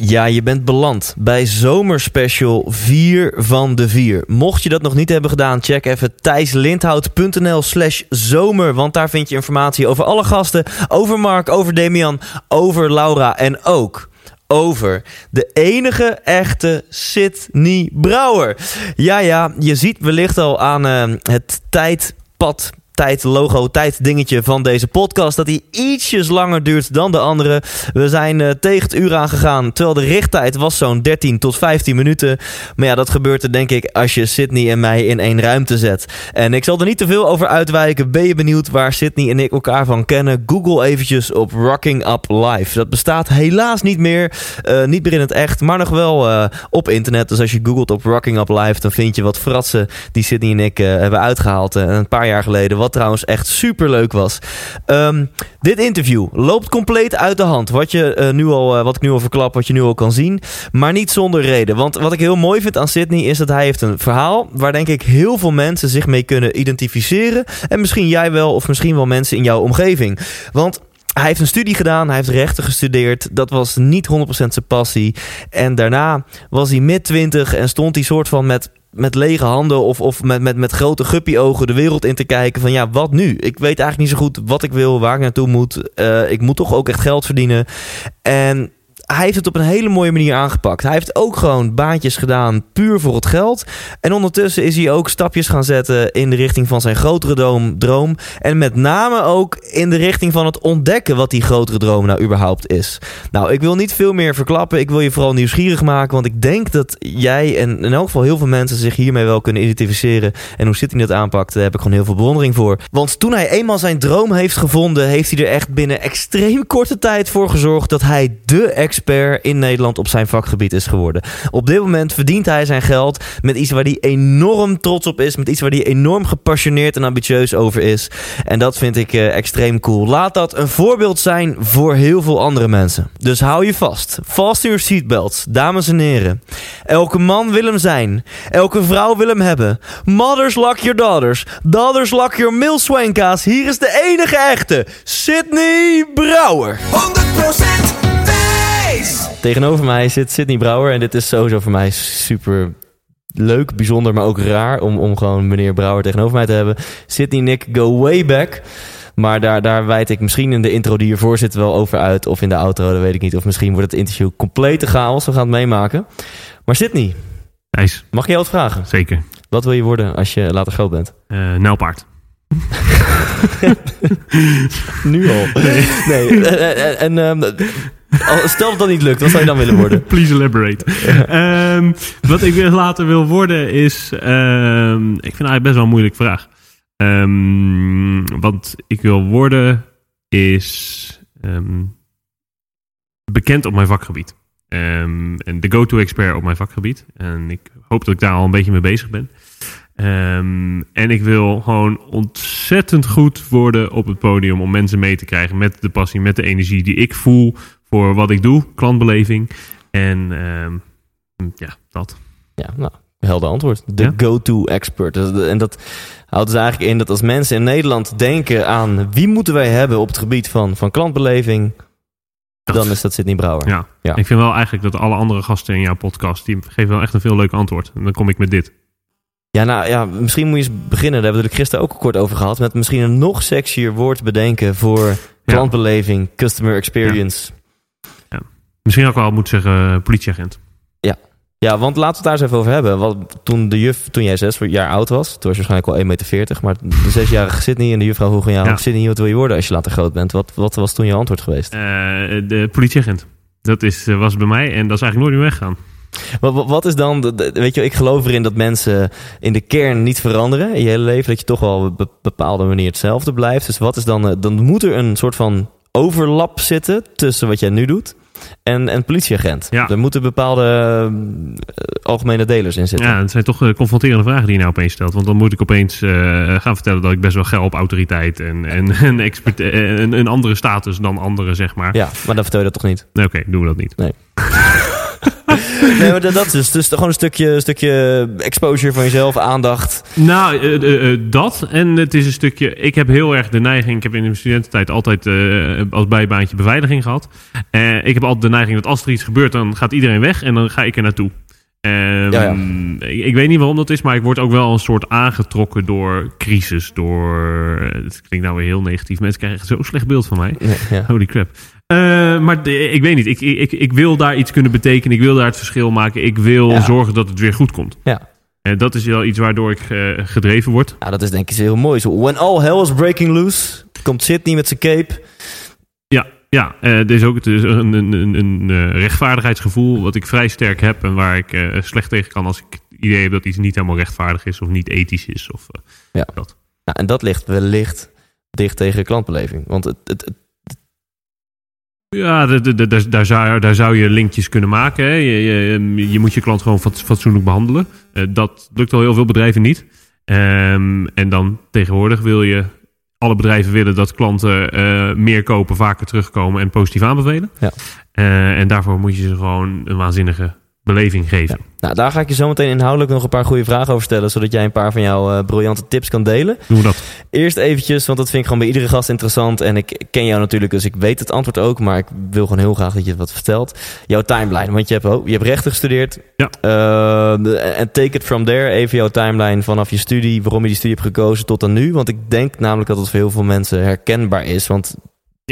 Ja, je bent beland bij Zomerspecial 4 van de 4. Mocht je dat nog niet hebben gedaan, check even thijslindhout.nl slash zomer. Want daar vind je informatie over alle gasten, over Mark, over Damian, over Laura en ook over de enige echte Sydney Brouwer. Ja, ja, je ziet wellicht al aan eh, het tijdpad tijd logo, tijd dingetje van deze podcast. Dat hij ietsjes langer duurt dan de andere. We zijn uh, tegen het uur aangegaan. Terwijl de richttijd was zo'n 13 tot 15 minuten. Maar ja, dat gebeurt er denk ik als je Sydney en mij in één ruimte zet. En ik zal er niet te veel over uitwijken. Ben je benieuwd waar Sydney en ik elkaar van kennen? Google eventjes op Rocking Up Live. Dat bestaat helaas niet meer. Uh, niet meer in het echt, maar nog wel uh, op internet. Dus als je googelt op Rocking Up Live, dan vind je wat fratsen die Sydney en ik hebben uitgehaald. een paar jaar geleden. Wat trouwens echt super leuk was. Um, dit interview loopt compleet uit de hand. Wat, je, uh, nu al, uh, wat ik nu al verklap, wat je nu al kan zien. Maar niet zonder reden. Want wat ik heel mooi vind aan Sydney is dat hij heeft een verhaal waar denk ik heel veel mensen zich mee kunnen identificeren. En misschien jij wel, of misschien wel mensen in jouw omgeving. Want hij heeft een studie gedaan, hij heeft rechten gestudeerd. Dat was niet 100% zijn passie. En daarna was hij mid 20 en stond hij soort van met met lege handen of, of met, met, met grote guppy-ogen de wereld in te kijken. Van ja, wat nu? Ik weet eigenlijk niet zo goed wat ik wil, waar ik naartoe moet. Uh, ik moet toch ook echt geld verdienen. En hij heeft het op een hele mooie manier aangepakt. Hij heeft ook gewoon baantjes gedaan puur voor het geld. En ondertussen is hij ook stapjes gaan zetten in de richting van zijn grotere droom. droom en met name ook in de richting van het ontdekken wat die grotere droom nou überhaupt is. Nou, ik wil niet veel meer verklappen. Ik wil je vooral nieuwsgierig maken. Want ik denk dat jij en in elk geval heel veel mensen zich hiermee wel kunnen identificeren. En hoe hij dat aanpakt, daar heb ik gewoon heel veel bewondering voor. Want toen hij eenmaal zijn droom heeft gevonden, heeft hij er echt binnen extreem korte tijd voor gezorgd dat hij de in Nederland op zijn vakgebied is geworden. Op dit moment verdient hij zijn geld met iets waar hij enorm trots op is. Met iets waar hij enorm gepassioneerd en ambitieus over is. En dat vind ik uh, extreem cool. Laat dat een voorbeeld zijn voor heel veel andere mensen. Dus hou je vast. Vast in your dames en heren. Elke man wil hem zijn. Elke vrouw wil hem hebben. Mothers lock your daughters. Daughters lock your milswanka's. Hier is de enige echte. Sydney Brouwer. 100% Tegenover mij zit Sydney Brouwer en dit is sowieso voor mij super leuk, bijzonder, maar ook raar om, om gewoon meneer Brouwer tegenover mij te hebben. Sydney Nick go way back. Maar daar, daar wijd ik misschien in de intro die hiervoor zit wel over uit. Of in de outro, dat weet ik niet. Of misschien wordt het interview complete chaos. We gaan het meemaken. Maar Sydney, Thijs. mag ik jou wat vragen? Zeker. Wat wil je worden als je later groot bent? Uh, nijlpaard. nu al. Nee. nee. En, en um, stel dat dat niet lukt, wat zou je dan willen worden? Please elaborate. um, wat ik later wil worden is... Um, ik vind eigenlijk best wel een moeilijke vraag. Um, wat ik wil worden is bekend op mijn vakgebied. en de go-to-expert op mijn vakgebied. En ik hoop dat ik daar al een beetje mee bezig ben. En ik wil gewoon ontzettend goed worden op het podium om mensen mee te krijgen met de passie, met de energie die ik voel voor wat ik doe, klantbeleving. En um, ja, dat. Ja, nou, helder antwoord. De Ja? go-to expert. En dat houdt dus eigenlijk in dat als mensen in Nederland denken aan wie moeten wij hebben op het gebied van, van klantbeleving, Dat- dan is dat Sidney Brouwer. Ja. Ja. Ik vind wel eigenlijk dat alle andere gasten in jouw podcast, die geven wel echt een veel leuk antwoord. En dan kom ik met dit. Ja, nou ja, misschien moet je eens beginnen. Daar hebben we het er gisteren ook kort over gehad. Met misschien een nog sexier woord bedenken voor klantbeleving, customer experience. Misschien ik wel moeten zeggen eh, politieagent. Ja, want laten we het daar eens even over hebben. Want toen, de juf, toen jij zes jaar oud was, toen was je waarschijnlijk al 1,40 meter. Maar de zesjarige Sydney en de juffrouw vroeg aan jou... Ja. Sydney, wat wil je worden als je later groot bent? Wat, wat was toen je antwoord geweest? Eh, de politieagent. Dat is, eh, was bij mij en dat is eigenlijk nooit meer weggegaan. Wat, is dan, weet je, ik geloof erin dat mensen in de kern niet veranderen in je hele leven. Dat je toch wel op een bepaalde manier hetzelfde blijft. Dus wat is dan, dan moet er een soort van overlap zitten tussen wat jij nu doet en, en politieagent. Ja. Er moeten bepaalde eh, algemene delers in zitten. Ja, het zijn toch eh, confronterende vragen die je nou opeens stelt. Want dan moet ik opeens eh, gaan vertellen dat ik best wel geld op autoriteit en, en een, expert, een, een andere status dan anderen, zeg maar. Ja, maar dan vertel je dat toch niet? Nee, Oké, doen we dat niet. Nee, maar dat is dus, gewoon een stukje, een stukje exposure van jezelf, aandacht. Nou, eh, eh, eh, dat. En het is een stukje. Ik heb heel erg de neiging. Ik heb in mijn studententijd altijd als bijbaantje beveiliging gehad. Eh, ik heb altijd de neiging dat als er iets gebeurt, dan gaat iedereen weg en dan ga ik er naartoe. Ehm, Ja, ja. Ik, ik weet niet waarom dat is, maar ik word ook wel een soort aangetrokken door crisis. Door. Het klinkt nou weer heel negatief. Mensen krijgen echt zo'n slecht beeld van mij. Nee, ja. Holy crap. Eh, maar de- ik weet niet. Ik, ik, ik wil daar iets kunnen betekenen. Ik wil daar het verschil maken. Ik wil Ja. zorgen dat het weer goed komt. Ja. En dat is wel iets waardoor ik eh, gedreven word. Nou, dat is denk ik heel mooi. Zo, when all hell is breaking loose, komt Sydney met zijn cape. Ja, ja eh, er is ook het is een, een, een, een eh, rechtvaardigheidsgevoel wat ik vrij sterk heb en waar ik eh, slecht tegen kan als ik het idee heb dat iets niet helemaal rechtvaardig is of niet ethisch is. Of, eh, Ja. dat. Nou, en dat ligt wellicht dicht tegen klantbeleving. Want het, het, het- Ja, daar, daar, zou, daar zou je linkjes kunnen maken. Hè. Je, je, je moet je klant gewoon fat- fatsoenlijk behandelen. Eh, dat lukt al heel veel bedrijven niet. Ehm, en dan tegenwoordig wil je... Alle bedrijven willen dat klanten eh, meer kopen, vaker terugkomen en positief aanbevelen. Ja. Eh, en daarvoor moet je ze gewoon een waanzinnige beleving geven. nou, daar ga ik je zo meteen inhoudelijk nog een paar goede vragen over stellen. Zodat jij een paar van jouw eh, briljante tips kan delen. Doen we dat? Eerst eventjes, want dat vind ik gewoon bij iedere gast interessant. En ik ken jou natuurlijk, dus ik weet het antwoord ook. Maar ik wil gewoon heel graag dat je het wat vertelt. Jouw timeline, want je hebt, oh, je hebt rechten gestudeerd. Ja. Eh, En take it from there. Even jouw timeline vanaf je studie. Waarom je die studie hebt gekozen tot aan nu. Want ik denk namelijk dat het voor heel veel mensen herkenbaar is. Want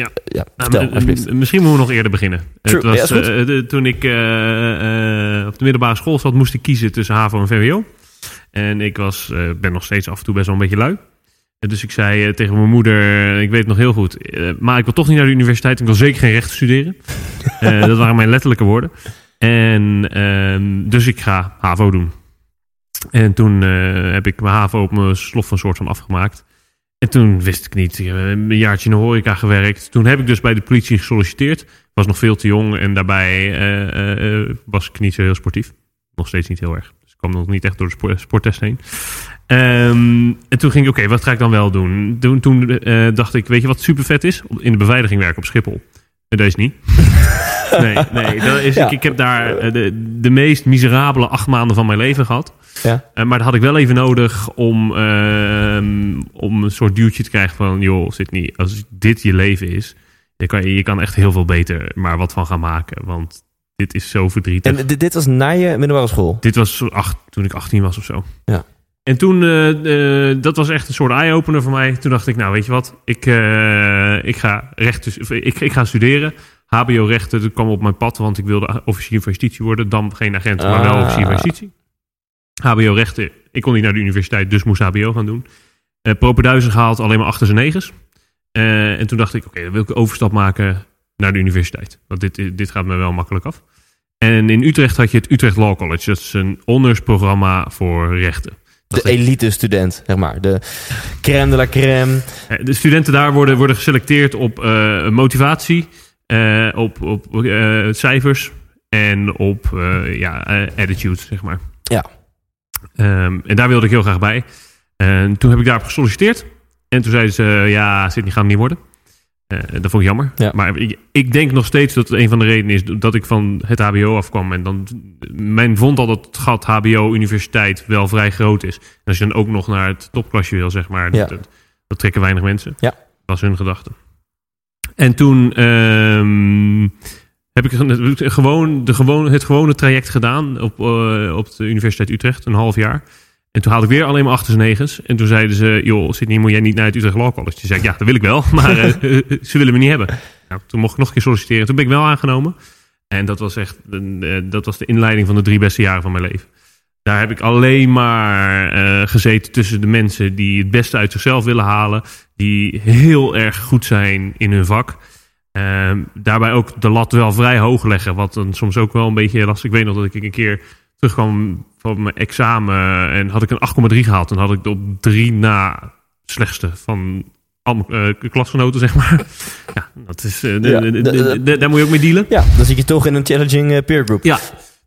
Ja. ja Nou, vertel misschien moeten we nog eerder beginnen. True. Het was, Ja, eh, de- toen ik eh, eh, op de middelbare school zat, moest ik kiezen tussen HAVO en VWO. En ik was, eh, ben nog steeds af en toe best wel een beetje lui. Dus ik zei eh, tegen mijn moeder, eh, ik weet het nog heel goed, eh, maar ik wil toch niet naar de universiteit. Ik wil zeker geen rechten studeren. Eh, dat waren mijn letterlijke woorden. En ehm, dus ik ga HAVO doen. En toen eh, heb ik mijn HAVO op mijn slof een soort van afgemaakt. En toen wist ik niet. Ik heb een jaartje in de horeca gewerkt. Toen heb ik dus bij de politie gesolliciteerd. Was nog veel te jong en daarbij eh, eh, eh, was ik niet zo heel sportief. Nog steeds niet heel erg. Dus ik kwam nog niet echt door de sport, sporttest heen. Ehm, en toen ging ik, oké, wat ga ik dan wel doen? Toen, toen eh, dacht ik, weet je wat super vet is? In de beveiliging werken op Schiphol. Dat is niet. nee, nee dat is, Ja. ik, ik heb daar eh, de, de meest miserabele acht maanden van mijn leven gehad. Ja. Eh, maar dat had ik wel even nodig om, ehm, om een soort duwtje te krijgen van... joh, Sydney, als dit je leven is... Je kan, je kan echt heel veel beter maar wat van gaan maken. Want dit is zo verdrietig. En dit, dit was na je middelbare school? Dit was zo acht, toen ik 18 was of zo. Ja. En toen, eh, eh, dat was echt een soort eye-opener voor mij. Toen dacht ik, nou weet je wat, ik, eh, ik, ga rechten, of ik, ik ga studeren. HBO-rechten, dat kwam op mijn pad, want ik wilde officier van justitie worden. Dan geen agent, maar wel Ah. officier van justitie. HBO-rechten, ik kon niet naar de universiteit, dus moest HBO gaan doen. Eh propenduizen gehaald, alleen maar achters en negens. En toen dacht ik, oké, dan wil ik een overstap maken naar de universiteit. Want dit, dit gaat me wel makkelijk af. En in Utrecht had je het Utrecht Law College. Dat is een honorsprogramma voor rechten. De elite student, zeg maar. De crème de la crème. Eh, De studenten daar worden, worden geselecteerd op eh, motivatie, eh, op, op cijfers en op ja, attitude, zeg maar. Ja. Ehm, en daar wilde ik heel graag bij. En toen heb ik daarop gesolliciteerd. En toen zeiden ze, ja, Sydney gaat hem niet worden. Eh, dat vond ik jammer. Ja. Maar ik, ik denk nog steeds dat het een van de redenen is dat ik van het HBO afkwam. En dan, men vond al dat het gat HBO-universiteit wel vrij groot is. En als je dan ook nog naar het topklasje wil, zeg maar, Ja. dat, dat trekken weinig mensen. Ja. Dat was hun gedachte. En toen ehm, heb ik ge- gewoon, de gewone, het gewone traject gedaan op, eh, op de Universiteit Utrecht, een half jaar. En toen haalde ik weer alleen maar achters en negens. En toen zeiden ze, joh, Sydney, moet jij niet naar het Utrecht Law College? Toen zei ja, dat wil ik wel, maar eh, ze willen me niet hebben. Nou, toen mocht ik nog een keer solliciteren. Toen ben ik wel aangenomen. En dat was echt eh, dat was de inleiding van de drie beste jaren van mijn leven. Daar heb ik alleen maar eh, gezeten tussen de mensen die het beste uit zichzelf willen halen. Die heel erg goed zijn in hun vak. Ehm, daarbij ook de lat wel vrij hoog leggen. Wat dan soms ook wel een beetje lastig. Ik weet nog dat ik een keer terugkwam van mijn examen. En had ik een 8,3 gehaald. En had ik de op drie na slechtste van al mijn eh, klasgenoten, zeg maar. ja, dat is, eh, Ja, daar moet je ook mee dealen. Ja, dan zit je toch in een challenging eh, peer group. Ja,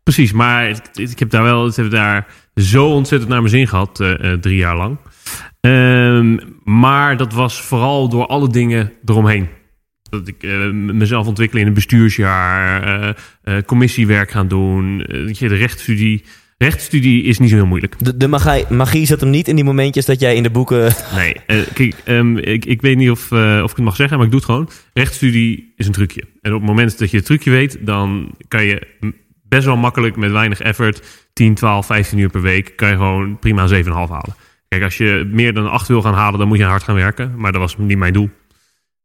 precies. Maar het- ik heb daar wel, ik heb daar zo ontzettend naar mijn zin gehad, eh, eh, drie jaar lang. Ehm, maar dat was vooral door alle dingen eromheen. Dat ik eh, mezelf ontwikkelen in een bestuursjaar, eh, eh, commissiewerk gaan doen, je, de rechtsstudie. Rechtsstudie is niet zo heel moeilijk. De, de magie, magie zat hem niet in die momentjes dat jij in de boeken... Nee, kijk, ehm, ik, ik weet niet of, of ik het mag zeggen, maar ik doe het gewoon. Rechtsstudie is een trucje. En op het moment dat je het trucje weet, dan kan je best wel makkelijk met weinig effort, 10, 12, 15 uur per week, kan je gewoon prima een 7,5 halen. Kijk, als je meer dan een 8 wil gaan halen, dan moet je hard gaan werken. Maar dat was niet mijn doel.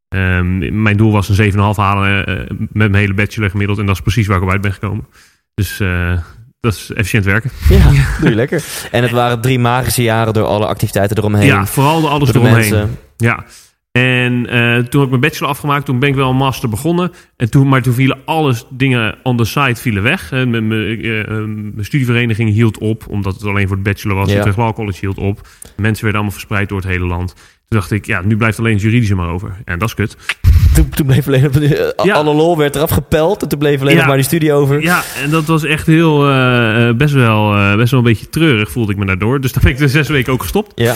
Ehm, mijn doel was een 7,5 halen eh, met mijn hele bachelor gemiddeld. En dat is precies waar ik op uit ben gekomen. Dus eh, dat is efficiënt werken. Ja, doe je lekker. En het waren drie magische jaren door alle activiteiten eromheen. Ja, vooral de alles door de eromheen. mensen. Ja. En eh, toen heb ik mijn bachelor afgemaakt. Toen ben ik wel een master begonnen. En toen, maar toen vielen alles dingen on the side vielen weg. En mijn, mijn, mijn studievereniging hield op. Omdat het alleen voor de bachelor was. Ja. Law College hield op. Mensen werden allemaal verspreid door het hele land. Toen dacht ik, ja, nu blijft alleen het juridische maar over. En dat is kut. Toen, toen bleef alleen eh, Ja. alle lol werd eraf gepeld. En toen bleef alleen Ja. nog maar die studie over. Ja, en dat was echt heel, eh, eh, best, wel, best wel een beetje treurig voelde ik me daardoor. Dus dan ben ik de zes weken ook gestopt. Ja.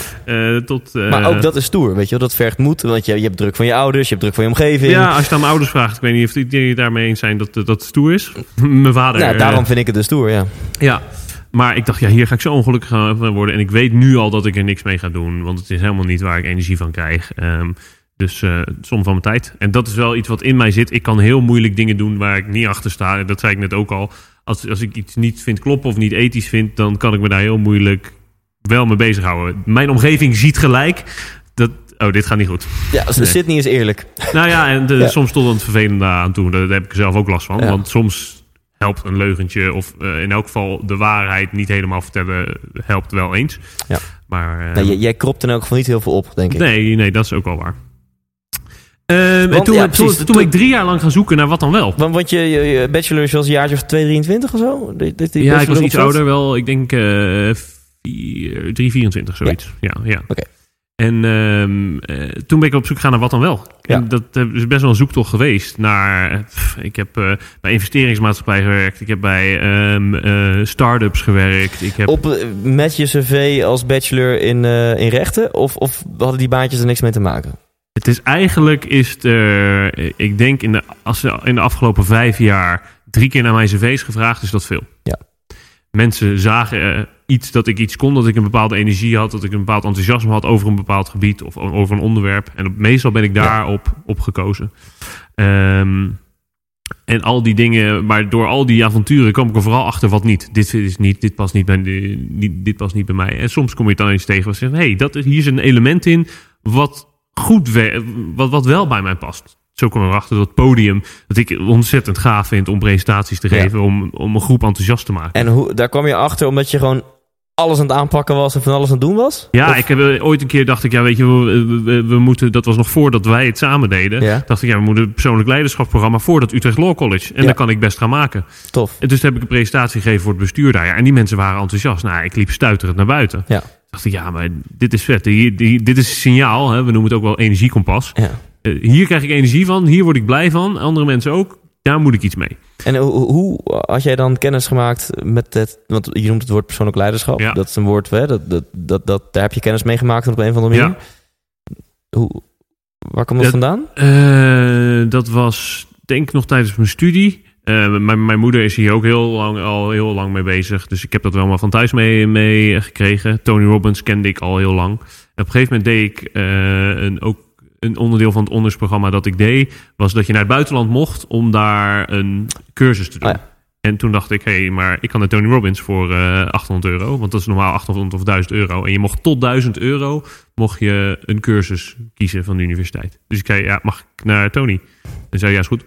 Tot, Maar ook dat is stoer, weet je wel. Dat vergt moed, want je, je hebt druk van je ouders, je hebt druk van je omgeving. Ja, als je het aan mijn ouders vraagt. Ik weet niet of die het daarmee eens zijn dat dat stoer is. mijn vader... Nou, eh, daarom vind ik het dus stoer, ja. Ja, maar ik dacht, ja, hier ga ik zo ongelukkig van worden. En ik weet nu al dat ik er niks mee ga doen. Want het is helemaal niet waar ik energie van krijg. Ehm, dus eh som van mijn tijd. En dat is wel iets wat in mij zit. Ik kan heel moeilijk dingen doen waar ik niet achter sta. En dat zei ik net ook al. Als, als ik iets niet vind kloppen of niet ethisch vind... dan kan ik me daar heel moeilijk wel mee bezighouden. Mijn omgeving ziet gelijk dat... Oh, dit gaat niet goed. Ja, Nee. Sydney is eerlijk. Nou ja, en de- Ja. soms tot het vervelende aan toe. Daar heb ik zelf ook last van. Ja. Want soms helpt een leugentje of eh, in elk geval de waarheid niet helemaal vertellen helpt wel eens. Ja. Maar eh, Nou, jij, kropt in elk geval niet heel veel op, denk ik. nee, nee, dat is ook wel waar. Ehm, en toen, ja, toen, precies, toen, toen- ben ik drie jaar lang gaan zoeken naar wat dan wel. Want, want je, je, je bachelor is als een jaartje of 223 of zo? Die ja, ik was iets ouder wel. Ik denk eh 4, 3, 24, zoiets. Ja, ja. Oké. En ehm, eh, toen ben ik op zoek gegaan naar wat dan wel. Ja. En dat eh, is best wel een zoektocht geweest naar... pff, ik heb eh, bij investeringsmaatschappij gewerkt. Ik heb bij eh start-ups gewerkt. Ik heb... Op, met je cv als bachelor in, in rechten? Of, of hadden die baantjes er niks mee te maken? Het is eigenlijk, is het, ik denk in de, als in de afgelopen vijf jaar drie keer naar mijn cv's gevraagd, is dat veel. Ja. Mensen zagen iets dat ik iets kon, dat ik een bepaalde energie had, dat ik een bepaald enthousiasme had over een bepaald gebied of over een onderwerp. En op, meestal ben ik daarop op gekozen. Ehm, en al die dingen, maar door al die avonturen kwam ik er vooral achter wat niet. Dit is niet, dit past niet bij, de, niet, dit past niet bij mij. En soms kom je het dan eens tegen wat zegt, hé, hey, dat is hier is een element in wat goed wat, wat wel bij mij past. Zo kom ik erachter dat podium, dat ik ontzettend gaaf vind om presentaties te Ja. geven, om, om een groep enthousiast te maken. En hoe, daar kwam je achter omdat je gewoon alles aan het aanpakken was en van alles aan het doen was? Ja, Of- ik heb eh, ooit een keer dacht ik, ja, weet je, we, we- we, we moeten, dat was nog voordat wij het samen deden. Ja. Dacht ik, ja, we moeten een persoonlijk leiderschapsprogramma voor dat Utrecht Law College. En Ja. dat kan ik best gaan maken. Tof. En dus heb ik een presentatie gegeven voor het bestuur daar. Ja, en die mensen waren enthousiast. Nou, ik liep stuiterend naar buiten. Ja. Dacht ik, ja, maar dit is vet. Die- dit is een signaal. Hè? We noemen het ook wel energiekompas. Ja. Eh, hier krijg ik energie van. Hier word ik blij van. Andere mensen ook. Daar moet ik iets mee. En hoe, had jij dan kennis gemaakt met het... Want je noemt het woord persoonlijk leiderschap. Ja. Dat is een woord, hè, dat, dat, dat, dat, daar heb je kennis mee gemaakt op een of andere manier. Ja. Hoe, Waar komt dat vandaan? Eh, dat was denk ik nog tijdens mijn studie. Eh, mijn, mijn moeder is hier ook heel lang, al heel lang mee bezig. Dus ik heb dat wel maar van thuis mee, mee gekregen. Tony Robbins kende ik al heel lang. En op een gegeven moment deed ik een, ook een onderdeel van het onderzoeksprogramma dat ik deed. Was dat je naar het buitenland mocht om daar een cursus te doen. Ja. En toen dacht ik, hé, hey, maar ik kan naar Tony Robbins voor eh 800 euro. Want dat is normaal 800 of 1000 euro. En je mocht tot 1000 euro mocht je een cursus kiezen van de universiteit. Dus ik zei, ja, mag ik naar Tony? En zei, ja, is goed.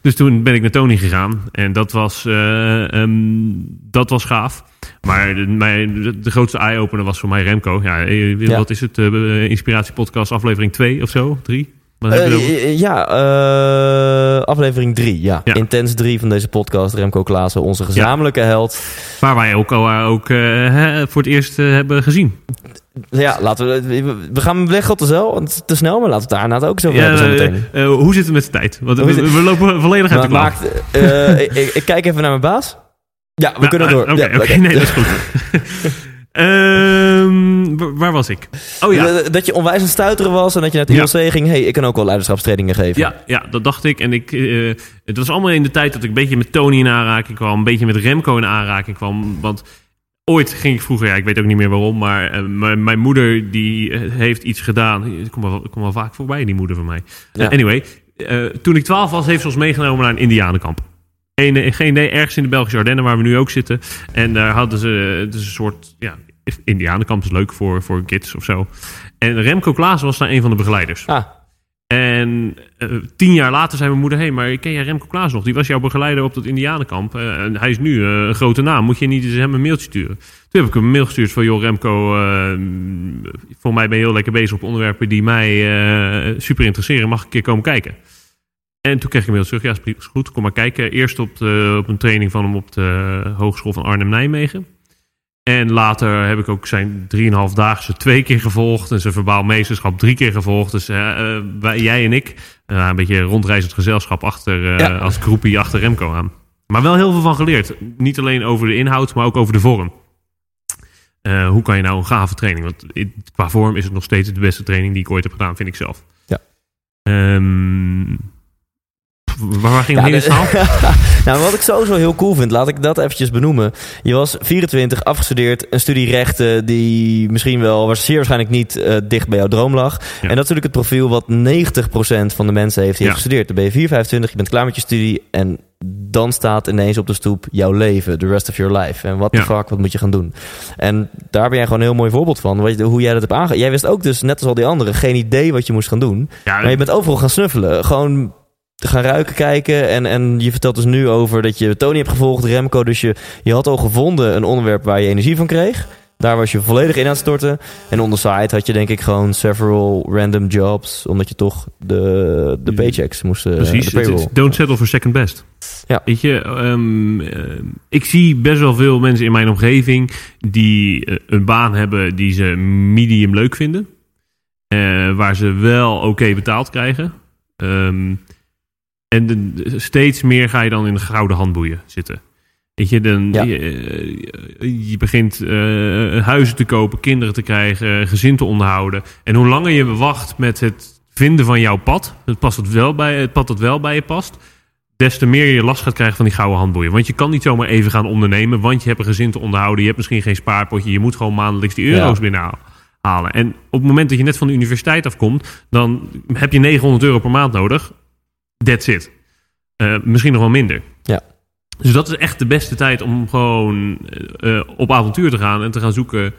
Dus toen ben ik naar Tony gegaan. En dat was, eh, ehm, dat was gaaf. Maar de, mijn, de, grootste eye-opener was voor mij Remco. Ja, eh, Ja. wat is het? Inspiratiepodcast aflevering 2 of zo? 3? Hebben Eh, erover? eh, ja, eh, aflevering 3. Ja. Ja. Intens 3 van deze podcast. Remco Klaassen, onze gezamenlijke held. Waar wij ook, al, ook eh, voor het eerst eh, hebben gezien. Ja, laten we, we- gaan weg op de is te snel, maar laten we het daarna het ook zo hebben Ja, eh, eh, hoe zit het met de tijd? Want we, lopen volledig uit de Maar eh, ik, ik- kijk even naar mijn baas. Ja, we Nou, kunnen eh, door. Oké, nee, dat is goed. Ehm, waar was ik? Oh ja. Dat je onwijs aan het stuiteren was en dat je naar het Ja. ILC ging. hey, ik kan ook wel leiderschapstrainingen geven. Ja, ja, dat dacht ik. En ik, eh, het was allemaal in de tijd dat ik een beetje met Tony in aanraking kwam. Een beetje met Remco in aanraking kwam. Want ooit ging ik vroeger, ja, ik weet ook niet meer waarom. Maar eh, mijn, moeder die eh, heeft iets gedaan. Ik kom wel, ik kom wel vaak voorbij, die moeder van mij. Ja. Anyway, toen ik 12 was, heeft ze ons meegenomen naar een Indianenkamp. Geen, geen idee, ergens in de Belgische Ardennen waar we nu ook zitten. En daar hadden ze het is een soort, ja, Indianenkamp is leuk voor, voor kids of zo. En Remco Klaas was daar een van de begeleiders. Ah, En eh, tien jaar later zei mijn moeder: Hé, hey, maar ken jij Remco Klaas nog? Die was jouw begeleider op dat Indianenkamp. Eh, en hij is nu eh, een grote naam. Moet je niet eens hem een mailtje sturen? Toen heb ik hem een mail gestuurd van: Joh, Remco, voor mij ben je heel lekker bezig op onderwerpen die mij super interesseren. Mag ik een keer komen kijken? En toen kreeg ik een mail terug: Ja, is goed, kom maar kijken. Eerst op, de, op een training van hem op de Hogeschool van Arnhem-Nijmegen. En later heb ik ook zijn 3,5-daagse twee keer gevolgd. En zijn verbaal meesterschap drie keer gevolgd. Dus eh, wij, jij en ik, eh, een beetje rondreizend gezelschap achter, Ja. als groepie achter Remco aan. Maar wel heel veel van geleerd. Niet alleen over de inhoud, maar ook over de vorm. Hoe kan je nou een gave training? Want qua vorm is het nog steeds de beste training die ik ooit heb gedaan, vind ik zelf. Ja. Ehm, waar, ging Ja, het de- verhaal? nou, wat ik sowieso heel cool vind, laat ik dat eventjes benoemen. Je was 24, afgestudeerd, een studie rechten die misschien wel, was zeer waarschijnlijk niet eh, dicht bij jouw droom lag. En dat is natuurlijk het profiel wat 90% van de mensen heeft die Ja. heeft gestudeerd. Dan ben je 4, 25, je bent klaar met je studie en dan staat ineens op de stoep jouw leven, the rest of your life. En wat de Ja. fuck, wat moet je gaan doen? En daar ben jij gewoon een heel mooi voorbeeld van, wat hoe jij dat hebt aangegeven. Jij wist ook dus, net als al die anderen, geen idee wat je moest gaan doen. Ja, Maar je bent overal gaan snuffelen. Gewoon gaan ruiken, kijken. En, en je vertelt dus nu over dat je Tony hebt gevolgd, Remco. Dus je, je had al gevonden een onderwerp waar je energie van kreeg. Daar was je volledig in aan het storten. En on the side had je denk ik gewoon several random jobs. Omdat je toch de, de paychecks moest... eh, Precies, de payroll. don't settle for second best. Ja. Weet je, ehm, eh, ik zie best wel veel mensen in mijn omgeving die eh, een baan hebben die ze medium leuk vinden. Waar ze wel oké betaald krijgen. Ehm, en de- de- steeds meer ga je dan in de gouden handboeien zitten. Weet je, dan, Ja. je, eh, je begint eh, huizen te kopen, kinderen te krijgen, gezin te onderhouden. En hoe langer je wacht met het vinden van jouw pad, het, past het, wel bij, het pad dat wel bij je past, des te meer je last gaat krijgen van die gouden handboeien. Want je kan niet zomaar even gaan ondernemen, want je hebt een gezin te onderhouden, je hebt misschien geen spaarpotje, je moet gewoon maandelijks die euro's Ja. binnenhalen. En op het moment dat je net van de universiteit afkomt, dan heb je 900 euro per maand nodig. That's it. Eh, misschien nog wel minder. Ja. Dus dat is echt de beste tijd om gewoon eh, eh, op avontuur te gaan en te gaan zoeken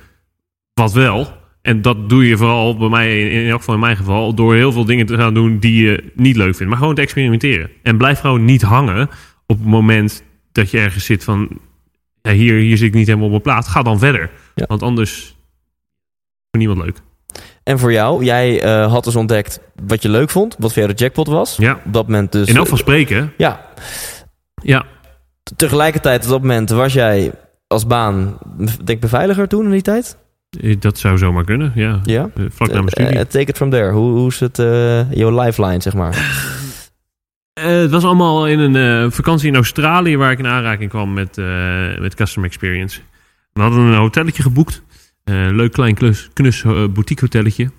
wat wel. En dat doe je vooral bij mij, in elk geval in mijn geval, door heel veel dingen te gaan doen die je niet leuk vindt. Maar gewoon te experimenteren. En blijf gewoon niet hangen op het moment dat je ergens zit van, ja, hier, hier zit ik niet helemaal op mijn plaat. Ga dan verder. Ja. Want anders voor niemand leuk. En voor jou, jij eh, had dus ontdekt wat je leuk vond. Wat de jackpot was. Ja. Op dat moment dus... In elk van spreken. Ja, Ja. tegelijkertijd op dat moment was jij als baan, denk ik, beveiliger toen in die tijd? Eh, Dat zou zomaar kunnen, ja. Ja. Eh, Vlak na mijn studie. take it from there. Hoe, hoe is het, jouw lifeline, zeg maar? Het was allemaal in een vakantie in Australië waar ik in aanraking kwam met, met Customer Experience. We hadden een hotelletje geboekt. Eh, leuk klein klus, knus eh, boutique hotelletje.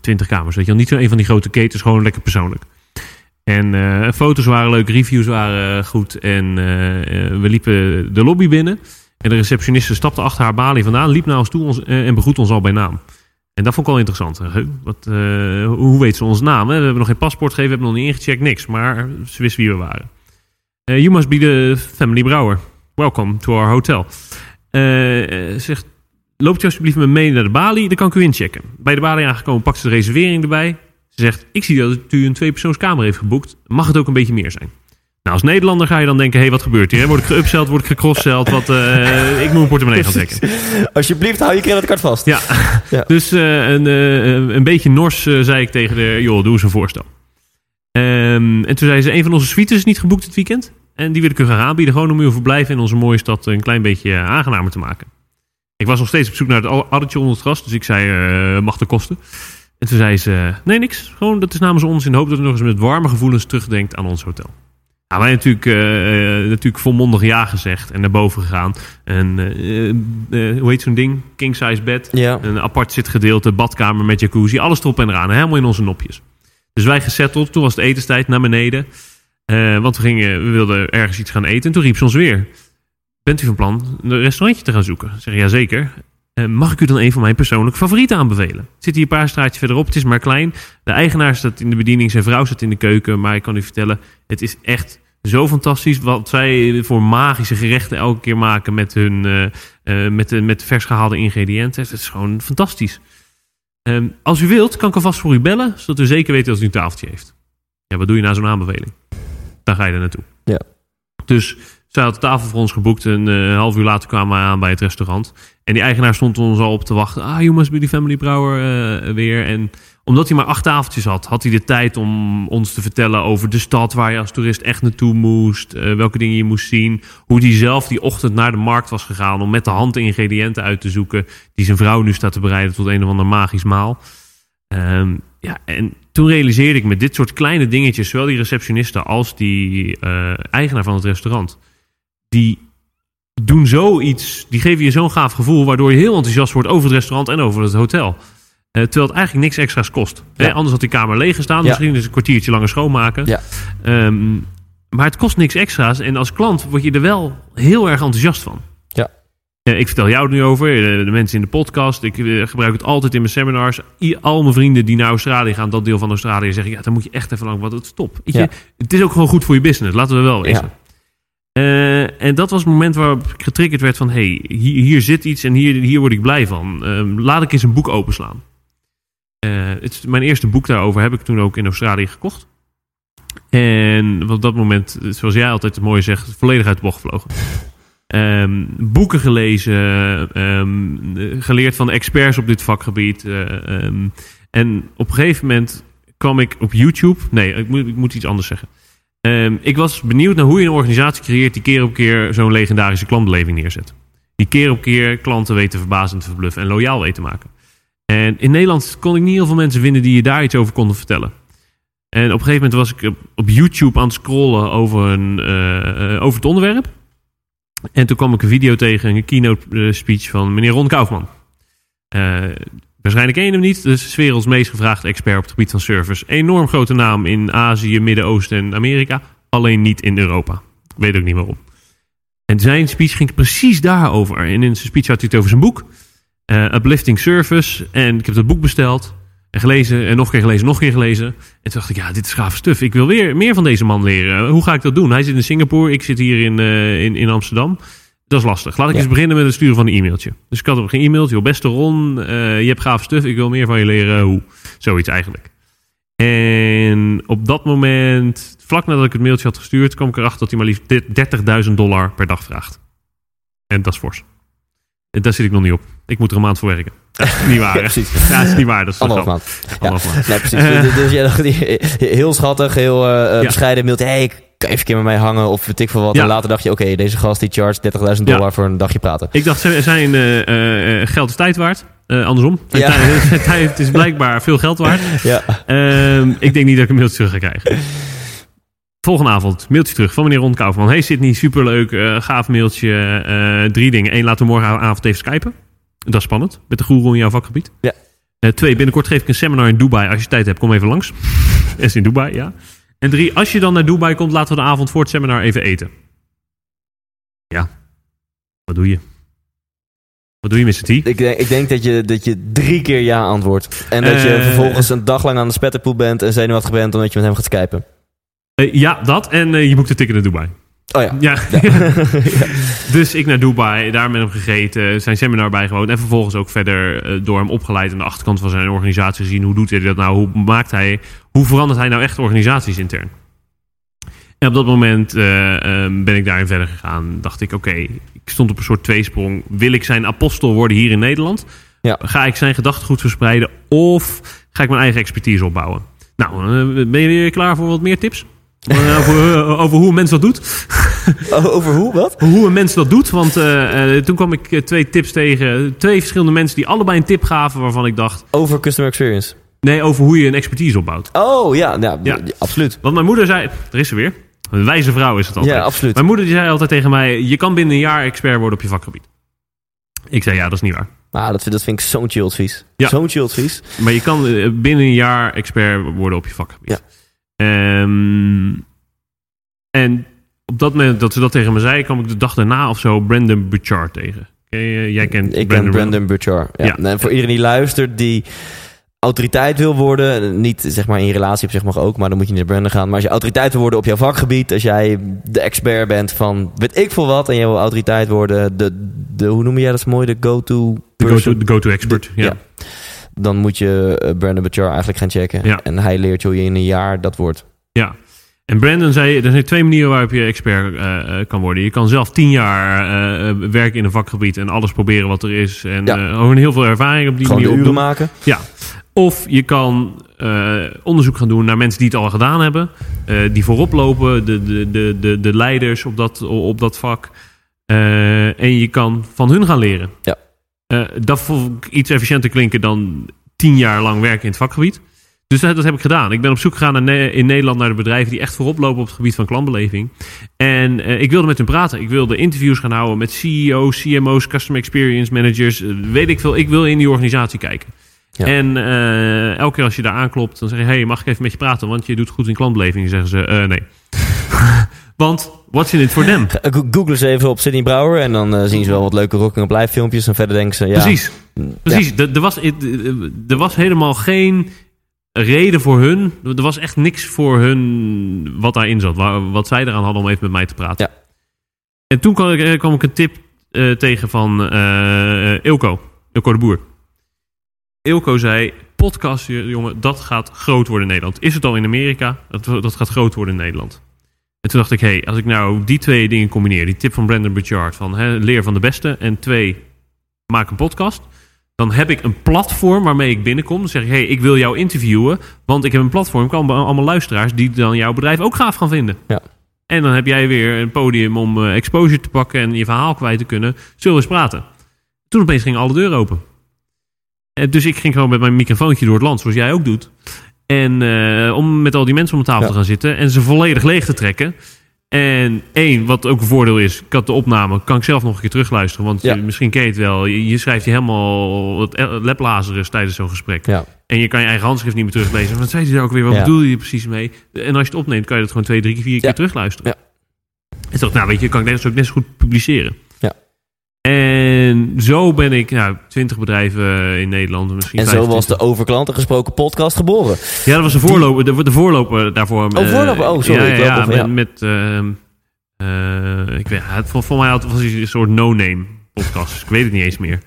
twintig kamers. Weet je wel, niet zo een van die grote ketens, gewoon lekker persoonlijk. En eh, foto's waren leuk, reviews waren goed. En eh, eh, we liepen de lobby binnen. En de receptioniste stapte achter haar balie vandaan, liep naar ons toe en begroet ons al bij naam. En dat vond ik wel interessant. Wat, hoe weet ze ons naam? Hè? We hebben nog geen paspoort gegeven, we hebben nog niet ingecheckt, niks. Maar ze wist wie we waren. you must be the family brouwer. Welcome to our hotel. zegt, loopt u alsjeblieft met me mee naar de balie, dan kan ik u inchecken. Bij de balie aangekomen pakt ze de reservering erbij. Ze zegt, ik zie dat u een tweepersoonskamer heeft geboekt. Mag het ook een beetje meer zijn? Nou, als Nederlander ga je dan denken, hé, hey, wat gebeurt hier? Word ik geupseld, word ik gecrosseld? Wat, uh, ik moet een portemonnee gaan trekken. Alsjeblieft, hou je creditcard vast. Ja, ja. dus uh, een, uh, een beetje nors zei ik tegen de, joh, doe eens een voorstel. Um, en toen zei ze, een van onze suites is niet geboekt dit weekend. En die wil ik u gaan aanbieden, gewoon om uw verblijf in onze mooie stad een klein beetje aangenamer te maken. Ik was nog steeds op zoek naar het addertje onder het gras, dus ik zei, mag de kosten. En toen zei ze, nee niks, gewoon dat is namens ons in de hoop dat u nog eens met warme gevoelens terugdenkt aan ons hotel. Nou, wij natuurlijk, uh, natuurlijk volmondig ja gezegd en naar boven gegaan. En uh, hoe heet zo'n ding? King size bed. Ja. Een apart zitgedeelte, badkamer met jacuzzi. Alles erop en eraan. Helemaal in onze nopjes. Dus wij gezetteld. Toen was het etenstijd naar beneden. want we, gingen, we wilden ergens iets gaan eten. En toen riep ze ons weer. Bent u van plan een restaurantje te gaan zoeken? Ik zeg, ja zeker. Eh, mag ik u dan een van mijn persoonlijke favorieten aanbevelen? zit hier een paar straatjes verderop, het is maar klein. De eigenaar staat in de bediening, zijn vrouw zit in de keuken. Maar ik kan u vertellen, het is echt zo fantastisch wat zij voor magische gerechten elke keer maken met hun uh, uh, met, de, met vers gehaalde ingrediënten. Het is gewoon fantastisch. Ehm, als u wilt, kan ik alvast voor u bellen, zodat u zeker weet dat u een tafeltje heeft. Ja, wat doe je na zo'n aanbeveling? Dan ga je er naartoe. Ja. Dus zij had de tafel voor ons geboekt en een half uur later kwamen we aan bij het restaurant. En die eigenaar stond ons al op te wachten. Ah, you must the family brouwer uh, weer. En omdat hij maar acht tafeltjes had, had hij de tijd om ons te vertellen over de stad waar je als toerist echt naartoe moest. Uh, welke dingen je moest zien. Hoe hij zelf die ochtend naar de markt was gegaan om met de hand ingrediënten uit te zoeken. Die zijn vrouw nu staat te bereiden tot een of ander magisch maal. Um, ja, en toen realiseerde ik me dit soort kleine dingetjes, zowel die receptioniste als die eigenaar van het restaurant, die doen zoiets, die geven je zo'n gaaf gevoel, waardoor je heel enthousiast wordt over het restaurant en over het hotel. Uh, terwijl het eigenlijk niks extra's kost. Ja. anders had die kamer leeg gestaan. Ja. Misschien is een kwartiertje langer schoonmaken. Ja. Um, maar het kost niks extra's. En als klant word je er wel heel erg enthousiast van. Ja. Uh, ik vertel jou het nu over. De, de, mensen in de podcast. Ik uh, gebruik het altijd in mijn seminars. I, al mijn vrienden die naar Australië gaan, dat deel van Australië, zeggen: ja, dan moet je echt even lang. Wat het. Weet je, het is ook gewoon goed voor je business. Laten we wel wezen. Uh, en dat was het moment waarop ik getriggerd werd van... hey, hier, zit iets en hier, hier word ik blij van. Uh, laat ik eens een boek openslaan. Uh, het mijn eerste boek daarover heb ik toen ook in Australië gekocht. En op dat moment, zoals jij altijd het mooie zegt... volledig uit de bocht gevlogen. Um, boeken gelezen, um, geleerd van experts op dit vakgebied. Um, en op een gegeven moment kwam ik op YouTube... Nee, ik moet, ik moet iets anders zeggen. Um, ik was benieuwd naar hoe je een organisatie creëert die keer op keer zo'n legendarische klantbeleving neerzet. Die keer op keer klanten weten verbazen te verbluffen en loyaal weten maken. En in Nederland kon ik niet heel veel mensen vinden die je daar iets over konden vertellen. En op een gegeven moment was ik op YouTube aan het scrollen over, een, uh, over het onderwerp. En toen kwam ik een video tegen, een keynote speech van meneer Ron Kaufman. Uh, Waarschijnlijk één hem niet. Dus werelds meest gevraagde expert op het gebied van servers. Enorm grote naam in Azië, Midden-Oosten en Amerika. Alleen niet in Europa. Weet ook niet waarom. En zijn speech ging precies daarover. En in zijn speech had hij het over zijn boek. Uh, Uplifting Service. En ik heb dat boek besteld. En gelezen. En nog een keer gelezen. Nog een keer gelezen. En toen dacht ik, ja, dit is gaaf stuf. Ik wil weer meer van deze man leren. Hoe ga ik dat doen? Hij zit in Singapore. Ik zit hier in, uh, in, in Amsterdam dat is lastig. Laat ik ja. eens beginnen met het sturen van een e-mailtje. Dus ik had op geen e-mailtje. Joh, beste Ron, uh, je hebt gaaf stuf. Ik wil meer van je leren. Hoe? Zoiets eigenlijk. En op dat moment, vlak nadat ik het mailtje had gestuurd, kwam ik erachter dat hij maar liefst 30.000 dollar per dag vraagt. En dat is fors. En daar zit ik nog niet op. Ik moet er een maand voor werken. Dat is niet waar. ja, precies. Ja, dat is niet waar. Dat is Anderhalf maand. Ja. maand. Nee, precies. dus jij dacht, heel schattig, heel uh, bescheiden mailtje. Hey, ik even een keer met mij hangen of weet ik veel wat. Ja. En later dacht je, oké, okay, deze gast die charge 30.000 dollar ja. voor een dagje praten. Ik dacht, zijn uh, uh, geld is tijd waard. Uh, andersom. Ja. Tijd, tijd is blijkbaar veel geld waard. Ja. Uh, ik denk niet dat ik een mailtje terug ga krijgen. Volgende avond, mailtje terug van meneer Ron Kaufman. Hey Sydney, superleuk, gaaf mailtje. drie dingen. Eén, laten we morgenavond even skypen. Dat is spannend, met de goeroe in jouw vakgebied. Ja. Eh, twee, binnenkort geef ik een seminar in Dubai. Als je tijd hebt, kom even langs. is in Dubai, ja. En drie, als je dan naar Dubai komt, laten we de avond voor het seminar even eten. Ja. Wat doe je? Wat doe je, Mr. T? Ik denk, ik denk dat, je, dat je drie keer ja antwoordt. En dat je Eh. vervolgens een dag lang aan de spetterpoel bent en zenuwachtig bent omdat je met hem gaat skypen. Eh, ja, dat. En eh, je boekt een ticket naar Dubai. Oh ja. Ja. dus ik naar Dubai, daar met hem gegeten, zijn seminar bijgewoond. En vervolgens ook verder eh, door hem opgeleid aan de achterkant van zijn organisatie gezien. Hoe doet hij dat nou? Hoe maakt hij, hoe verandert hij nou echt organisaties intern? En op dat moment eh, ehm, ben ik daarin verder gegaan. Dacht ik, oké, ik stond op een soort tweesprong. Wil ik zijn apostel worden hier in Nederland? Ja. Ga ik zijn gedachtegoed verspreiden? Of ga ik mijn eigen expertise opbouwen? Nou, eh, ben je weer klaar voor wat meer tips? Eh, over, eh, over hoe een mens dat doet? Oh, Over hoe? Wat? hoe een mens dat doet. Want eh, toen kwam ik twee tips tegen. Twee verschillende mensen die allebei een tip gaven waarvan ik dacht... Over customer experience. Nee, over hoe je een expertise opbouwt. Oh ja, ja, Ja. absoluut. Want mijn moeder zei... Er is ze weer. Een wijze vrouw is het altijd. Ja, absoluut. Mijn moeder die zei altijd tegen mij... Je kan binnen een jaar expert worden op je vakgebied. Ik zei ja, dat is niet waar. Ah, dat, vind- dat vind ik zo'n chill advies. Ja. Zo'n chill advies. Maar je kan binnen een jaar expert worden op je vakgebied. Ehm, en op dat moment dat ze dat tegen me zei... kwam ik de dag daarna of zo Brandon Bouchard tegen. Jij kent Ik ben Brandon Butchar. Ja. Ja. En voor iedereen die luistert, die autoriteit wil worden, niet zeg maar in relatie op zich mag ook, maar dan moet je niet naar Brandon gaan. Maar als je autoriteit wil worden op jouw vakgebied, als jij de expert bent van weet ik veel wat en je wil autoriteit worden, de, de hoe noem jij dat mooi, de go-to go-to, go-to expert. De- ja. Dan moet je eh, Brandon Butchar eigenlijk gaan checken. Ja. En hij leert je hoe je in een jaar dat wordt. Ja. En Brandon zei, er zijn twee manieren waarop je expert eh, eh, kan worden. Je kan zelf tien jaar werken in een vakgebied en alles proberen wat er is. En Ja. gewoon heel veel ervaring op die Gewoon manier opdoen. maken. Ja. Of je kan onderzoek gaan doen naar mensen die het al gedaan hebben. die voorop lopen, de, de, de, de, de leiders op dat, op dat vak. En je kan van hun gaan leren. Ja. Eh, dat vond ik iets efficiënter klinken dan tien jaar lang werken in het vakgebied. Dus dat, dat heb ik gedaan. Ik ben op zoek gegaan naar Ne- in Nederland naar de bedrijven die echt voorop lopen op het gebied van klantbeleving. En eh, ik wilde met hen praten. Ik wilde interviews gaan houden met CEO's, CMO's, Customer Experience Managers. eh, weet ik veel. Ik wil in die organisatie kijken. Ja. En elke keer als je daar aanklopt, dan zeg je: Hey, mag ik even met je praten? Want je doet goed in klantbeleving. Dan zeggen ze: "Eh, Nee. want what's in it for them? Google ze even op Sydney Brouwer en dan eh, zien ze wel wat leuke Rocking Up Live filmpjes en verder denken ze, ja, Precies. Precies. Er, er, was, er was helemaal geen reden voor hun. Er was echt niks voor hun wat daarin zat. wa- Wat zij eraan hadden om even met mij te praten. Ja. En toen kwam ik, kwam ik een tip eh, tegen van eh Ilko. Ilko de Boer. Ilko zei, podcast, jongen, dat gaat groot worden in Nederland. Is het al in Amerika? Dat, dat gaat groot worden in Nederland. En toen dacht ik, hé, hey, als ik nou die twee dingen combineer. Die tip van Brandon Bouchard van hè, leer van de beste. En twee, maak een podcast. Dan heb ik een platform waarmee ik binnenkom. Dan zeg ik, hey, ik wil jou interviewen. Want ik heb een platform. Ik kan allemaal luisteraars die dan jouw bedrijf ook gaaf gaan vinden. Ja. En dan heb jij weer een podium om eh, exposure te pakken en je verhaal kwijt te kunnen. Zullen we eens praten? Toen opeens gingen alle deuren open. En dus ik ging gewoon met mijn microfoontje door het land, zoals jij ook doet. En eh, om met al die mensen om de tafel Ja. te gaan zitten en ze volledig leeg te trekken. En één, wat ook een voordeel is, ik had de opname, kan ik zelf nog een keer terugluisteren. Want Ja. je, misschien ken je het wel, je, je schrijft je helemaal wat leplazerus tijdens zo'n gesprek. Ja. En je kan je eigen handschrift niet meer teruglezen. Wat zei hij daar ook weer? Wat Ja. bedoel je precies mee? En als je het opneemt, kan je dat gewoon twee, drie, vier keer terugluisteren. Ja. En dacht ik, nou weet je, kan ik net, ook net zo goed publiceren. En zo ben ik, nou, twintig bedrijven in Nederland. Misschien En zo 25. was de over klanten gesproken podcast geboren. Ja, dat was de voorloper, de, de voorloper daarvoor. Oh, voorloper? Oh, sorry, Ja, ik ja, met... ehm, eh, ik weet, het, voor, voor mij had, was het een soort no-name podcast. dus ik weet het niet eens meer.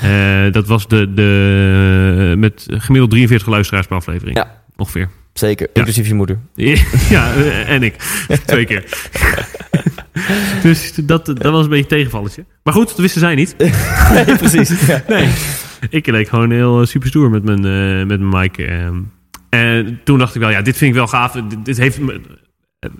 Eh, dat was de, de, met gemiddeld 43 luisteraars per aflevering. Ja. Ongeveer. Zeker, inclusief je moeder. ja, en ik. Twee keer. dus dat, dat was een beetje een tegenvalletje. Maar goed, dat wisten zij niet. nee, precies. Ja. Nee. Ik leek gewoon heel eh, super stoer met mijn, eh, met mijn mic. ehm. en toen dacht ik wel, ja, dit vind ik wel gaaf. Dit, dit heeft me, eh,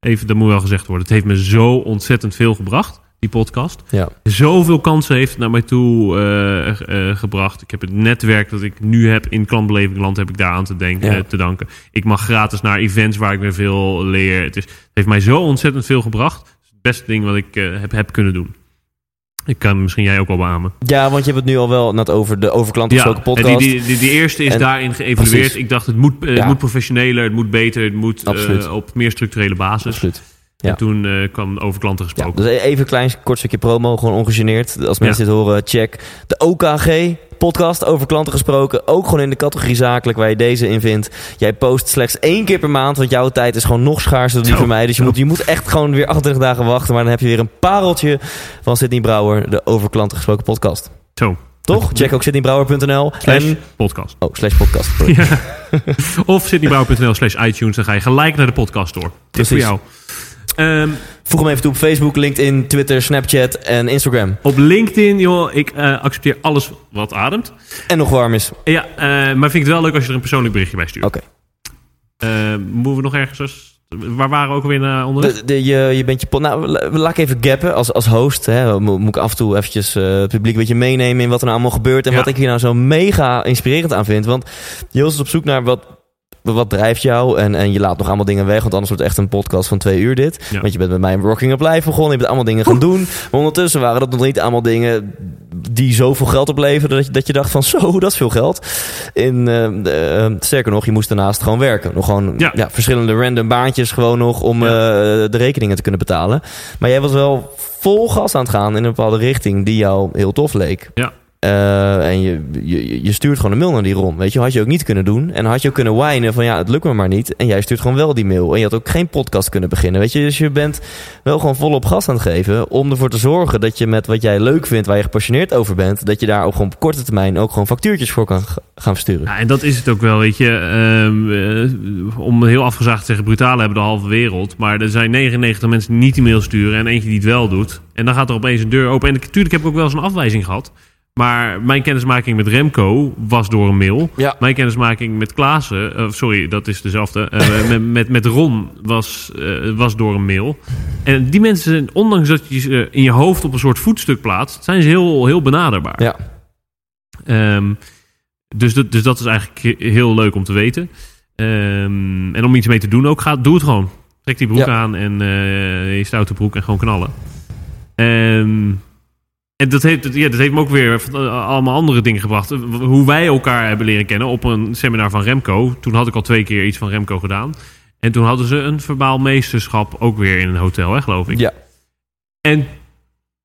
even, dat moet wel gezegd worden. Het heeft me zo ontzettend veel gebracht, die podcast. Ja. Zoveel kansen heeft het naar mij toe eh, eh, gebracht. Ik heb het netwerk dat ik nu heb in klantbelevingland, heb ik daar aan te, denken, Ja. te danken. Ik mag gratis naar events waar ik weer veel leer. Het, is, het heeft mij zo ontzettend veel gebracht. Het is het beste ding wat ik eh, heb, heb kunnen doen. Ik kan misschien jij ook wel beamen. Ja, want je hebt het nu al wel net over de overklanten Ja, podcast. die, die, die, die eerste is En- daarin geëvalueerd. Precies. Ik dacht, het moet, Ja. moet professioneler, het moet beter, het moet op meer structurele basis. Absoluut. Ja. En toen eh, kwam over klanten Ja, gesproken. dus even een klein kort stukje promo, gewoon ongegeneerd. Als mensen dit horen, check de OKG podcast over klanten gesproken. Ook gewoon in de categorie zakelijk waar je deze in vindt. Jij post slechts één keer per maand, want jouw tijd is gewoon nog schaarser dan die van mij. Dus je moet, je moet echt gewoon weer 28 dagen wachten. Maar dan heb je weer een pareltje van Sydney Brouwer, de over klanten gesproken podcast. Zo, Toch? Check ook sydneybrouwer.nl. slash En, podcast. oh, slash podcast. sorry. Of sydneybrouwer.nl slash iTunes. Dan ga je gelijk naar de podcast door. Tip voor jou. Ehm, Voeg hem even toe op Facebook, LinkedIn, Twitter, Snapchat en Instagram. op LinkedIn, joh, ik eh, accepteer alles wat ademt. En nog warm is. Ja, eh, maar vind ik het wel leuk als je er een persoonlijk berichtje bij stuurt. Oké. Eh, moeten we nog ergens... als- Waar waren we ook alweer naar onderweg? De, de- je, je bent je pot. Nou, la- laat ik even gappen als, als host. Hè, Mo- moet ik af en toe eventjes eh, het publiek een beetje meenemen in wat er nou allemaal gebeurt. En Ja. wat ik hier nou zo mega inspirerend aan vind. Want Jos is op zoek naar wat. Wat drijft jou? En, en je laat nog allemaal dingen weg. Want anders wordt het echt een podcast van twee uur dit. Ja. Want je bent met mij een Rocking Up Live begonnen. Je bent allemaal dingen gaan doen. Maar ondertussen waren dat nog niet allemaal dingen die zoveel geld opleverden. Dat je, dat je dacht van zo, dat is veel geld. In, eh, sterker nog, je moest daarnaast gewoon werken. Nog gewoon Ja. ja. verschillende random baantjes gewoon nog om eh, de rekeningen te kunnen betalen. Maar jij was wel vol gas aan het gaan in een bepaalde richting die jou heel tof leek. Ja. Eh, en je, je, je stuurt gewoon een mail naar die Ron. Weet je, had je ook niet kunnen doen. En had je ook kunnen whinen van ja, het lukt me maar niet. En jij stuurt gewoon wel die mail. En je had ook geen podcast kunnen beginnen. Weet je, dus je bent wel gewoon volop gas aan het geven. Om ervoor te zorgen dat je met wat jij leuk vindt, waar je gepassioneerd over bent, dat je daar ook gewoon op korte termijn ook gewoon factuurtjes voor kan gaan versturen. Ja, en dat is het ook wel, weet je. Ehm, eh, om heel afgezaagd te zeggen, brutalen hebben de halve wereld. Maar er zijn 99 mensen die niet die mail sturen en eentje die het wel doet. En dan gaat er opeens een deur open. En natuurlijk heb ik ook wel eens een afwijzing gehad. Maar mijn kennismaking met Remco was door een mail. Ja. Mijn kennismaking met Klaassen, eh, sorry, dat is dezelfde. eh, met, met, met Ron was, eh, was door een mail. En die mensen, ondanks dat je ze in je hoofd op een soort voetstuk plaatst, zijn ze heel, heel benaderbaar. Ja. Ehm, dus, dat, dus dat is eigenlijk he- heel leuk om te weten. Ehm, en om iets mee te doen ook, ga, doe het gewoon. Trek die broek Ja. aan en je stoute broek en gewoon knallen. Ehm, en dat heeft, ja, dat heeft me ook weer eh, allemaal andere dingen gebracht. Eh, Hoe wij elkaar hebben leren kennen op een seminar van Remco. Toen had ik al twee keer iets van Remco gedaan. En toen hadden ze een verbaal meesterschap ook weer in een hotel, hè, geloof ik. Ja. En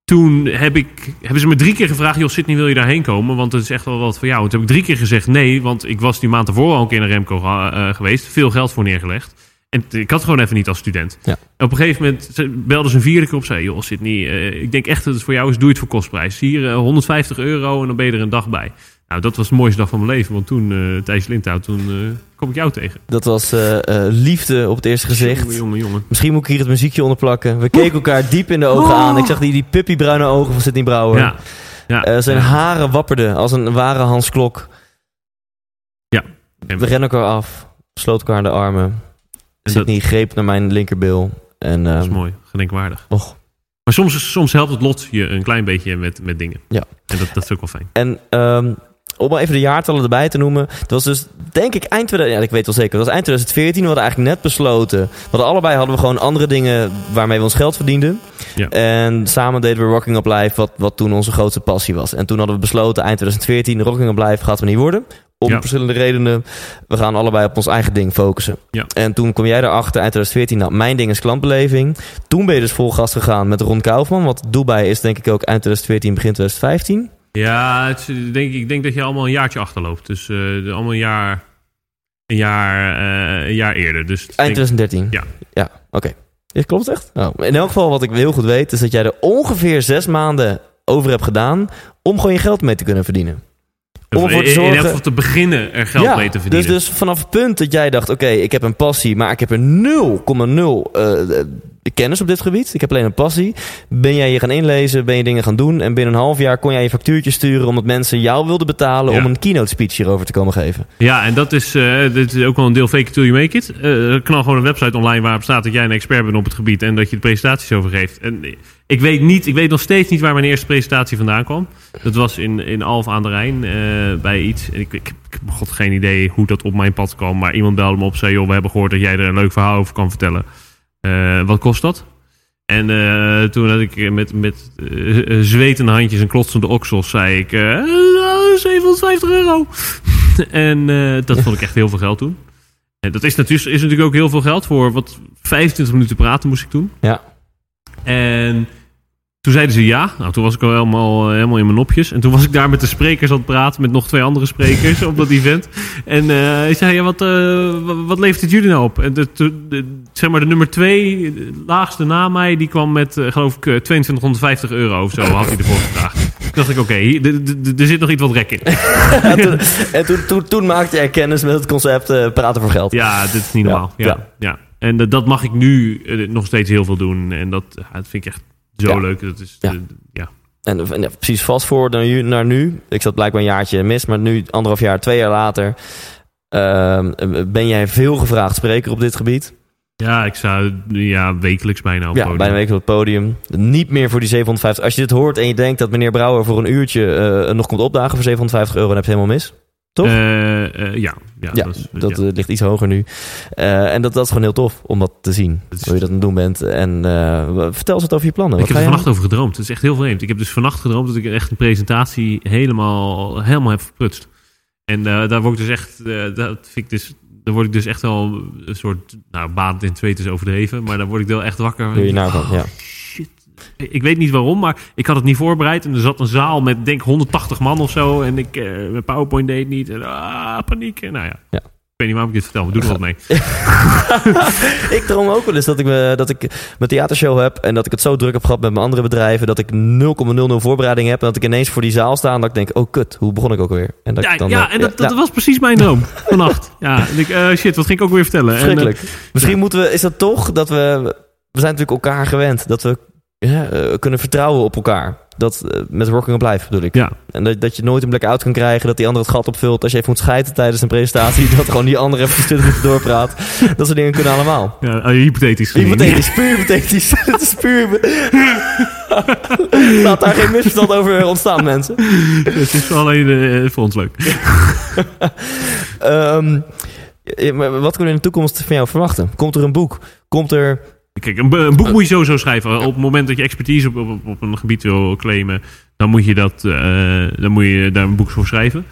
toen heb ik, hebben ze me drie keer gevraagd... joh, Sydney, wil je daarheen komen? Want het is echt wel wat voor jou. En toen heb ik drie keer gezegd nee... want ik was die maand ervoor al een keer naar Remco eh, geweest. Veel geld voor neergelegd. En ik had het gewoon even niet als student. Ja. Op een gegeven moment belden ze een vierde keer op... zei, joh, Sydney, eh, ik denk echt dat het voor jou is... doe het voor kostprijs. Hier, eh, 150 euro en dan ben je er een dag bij. Nou, dat was de mooiste dag van mijn leven. Want toen, eh Thijs Lindhout, toen eh, kom ik jou tegen. Dat was eh, eh, liefde op het eerste gezicht. Jongen, jongen, jongen. Misschien moet ik hier het muziekje onder plakken. We keken elkaar diep in de ogen aan. Ik zag die, die puppybruine ogen van Sidney Brouwer. Ja. ja. Eh, zijn haren wapperden als een ware Hans Klok. Ja. We rennen elkaar af, sloot elkaar in de armen. Dat, Sidney greep naar mijn linkerbil. En, dat is ehm, mooi, gedenkwaardig. och. Maar soms, soms helpt het lot je een klein beetje met, met dingen. Ja. En dat, dat is ook wel fijn. En ehm, om maar even de jaartallen erbij te noemen. Het was dus, denk ik, eind 2000, ja, ik weet wel zeker. Het was eind 2014. We hadden eigenlijk net besloten. We hadden allebei hadden we gewoon andere dingen waarmee we ons geld verdienden. Ja. En samen deden we Rocking Up Live, wat, wat toen onze grootste passie was. En toen hadden we besloten, eind 2014, Rocking Up Live gaat we niet worden. Om Ja. verschillende redenen. We gaan allebei op ons eigen ding focussen. Ja. En toen kwam jij erachter, eind 2014, nou, mijn ding is klantbeleving. Toen ben je dus vol gas gegaan met Ron Kaufman. Want Dubai is denk ik ook eind 2014, begin 2015. Ja, het is, denk, ik denk dat je allemaal een jaartje achterloopt. Dus de- allemaal een jaar, een jaar, eh, een jaar eerder. Dus Eind denk- 2013? Ja. Ja, oké. Ja, klopt echt? Nou, in elk geval, wat ik heel goed weet, is dat jij er ongeveer zes maanden over hebt gedaan om gewoon je geld mee te kunnen verdienen. Om ervoor te in, in zorgen- elk geval te beginnen er geld mee te verdienen. Dus, dus vanaf het punt dat jij dacht, oké, ik heb een passie, maar ik heb er 0,0 eh, de kennis op dit gebied. Ik heb alleen een passie. Ben jij je gaan inlezen, ben je dingen gaan doen en binnen een half jaar kon jij je factuurtje sturen omdat mensen jou wilden betalen Ja. om een keynote speech hierover te komen geven. Ja, en dat is, eh, dit is ook wel een deel fake it till you make it. Eh knal gewoon een website online waarop staat dat jij een expert bent op het gebied en dat je de presentaties over geeft. En ik weet niet, ik weet nog steeds niet waar mijn eerste presentatie vandaan kwam. Dat was in, in Alphen aan de Rijn eh, bij iets. En ik, ik, ik heb god geen idee hoe dat op mijn pad kwam. Maar iemand belde me op en zei, joh, we hebben gehoord dat jij er een leuk verhaal over kan vertellen. Eh, wat kost dat? En eh, toen had ik met, met eh, zwetende handjes en klotsende oksels, zei ik, eh, 750 euro. en dat vond ik echt heel veel geld toen. En dat is natuurlijk, is natuurlijk ook heel veel geld voor wat 25 minuten praten moest ik doen. Ja. En toen zeiden ze ja. Nou, toen was ik al helemaal, helemaal in mijn nopjes. En toen was ik daar met de sprekers aan het praten. Met nog twee andere sprekers op dat event. En eh ik zei, ja, wat, eh, wat, levert het jullie nou op? En de, de- de- zeg maar de nummer twee, de laagste na mij, die kwam met, eh, geloof ik, eh, 2250 euro of zo. Had hij ervoor gevraagd. Toen dacht ik, oké, er zit nog iets wat rek in. En, toen, en toen, toen, toen maakte jij kennis met het concept eh, praten voor geld. Ja, dit is niet normaal. Ja, ja. ja. En dat, dat mag ik nu eh, nog steeds heel veel doen. En dat, dat vind ik echt zo Ja. leuk. Dat is, Ja. eh, ja. En, en ja, precies vast voor naar, nu- naar nu. Ik zat blijkbaar een jaartje mis, maar nu anderhalf jaar, twee jaar later. ehm, ben jij veel gevraagd spreker op dit gebied? Ja, ik zou ja, wekelijks bijna op Ja, podium. bijna een week op het podium. Niet meer voor die 750. Als je dit hoort en je denkt dat meneer Brouwer voor een uurtje eh, nog komt opdagen voor 750 euro, dan heb je het helemaal mis. Toch? Eh, eh, ja, ja, Ja, dat, is, dat ja. eh, ligt iets hoger nu. En dat, dat is gewoon heel tof om dat te zien. Dat is- Hoe je dat aan het doen bent. En vertel eens wat over je plannen. ik Wat heb er ga je- vannacht over gedroomd. Het is echt heel vreemd. Ik heb dus vannacht gedroomd dat ik echt een presentatie helemaal, helemaal heb verprutst. En daar word ik dus echt, dat vind ik dus, daar word ik dus echt wel een soort, nou, baat in twee is overdreven, maar daar word ik wel echt wakker. Doe je naar van, ja. Ik weet niet waarom, maar ik had het niet voorbereid. En er zat een zaal met denk 180 man of zo. En ik, eh, mijn PowerPoint deed niet. En, ah, paniek. En, nou ja. Ja. Ik weet niet waarom ik dit vertel, maar doe er wat mee. ik droom ook wel eens dat ik, me, dat ik mijn theatershow heb en dat ik het zo druk heb gehad met mijn andere bedrijven dat ik 0,00 voorbereiding heb en dat ik ineens voor die zaal sta en dat ik denk, oh kut, hoe begon ik ook weer? En dat ik Ja, dan, ja en dat, dat ja, was precies mijn droom vannacht. Ja, en ik, eh, shit, wat ging ik ook weer vertellen? En, eh, verschrikkelijk. Misschien moeten we, is dat toch dat we, we zijn natuurlijk elkaar gewend, dat we eh, kunnen vertrouwen op elkaar. Dat eh, met working up life bedoel ik. Ja. En dat, dat je nooit een blackout kan krijgen, dat die ander het gat opvult als je even moet schijten tijdens een presentatie, dat gewoon die ander even 20 minuten doorpraat. Dat soort dingen kunnen allemaal. ja, eh, hypothetisch. Hypothetisch, puur hypothetisch. Het is puur... Laat daar geen misverstand over ontstaan, mensen. Het is alleen voor ons leuk. Ehm, wat kunnen we in de toekomst van jou verwachten? Komt er een boek? Komt er... Kijk, een, een boek moet je sowieso schrijven. Op het moment dat je expertise op, op, op een gebied wil claimen, dan moet je, dat, eh, dan moet je daar een boek voor schrijven.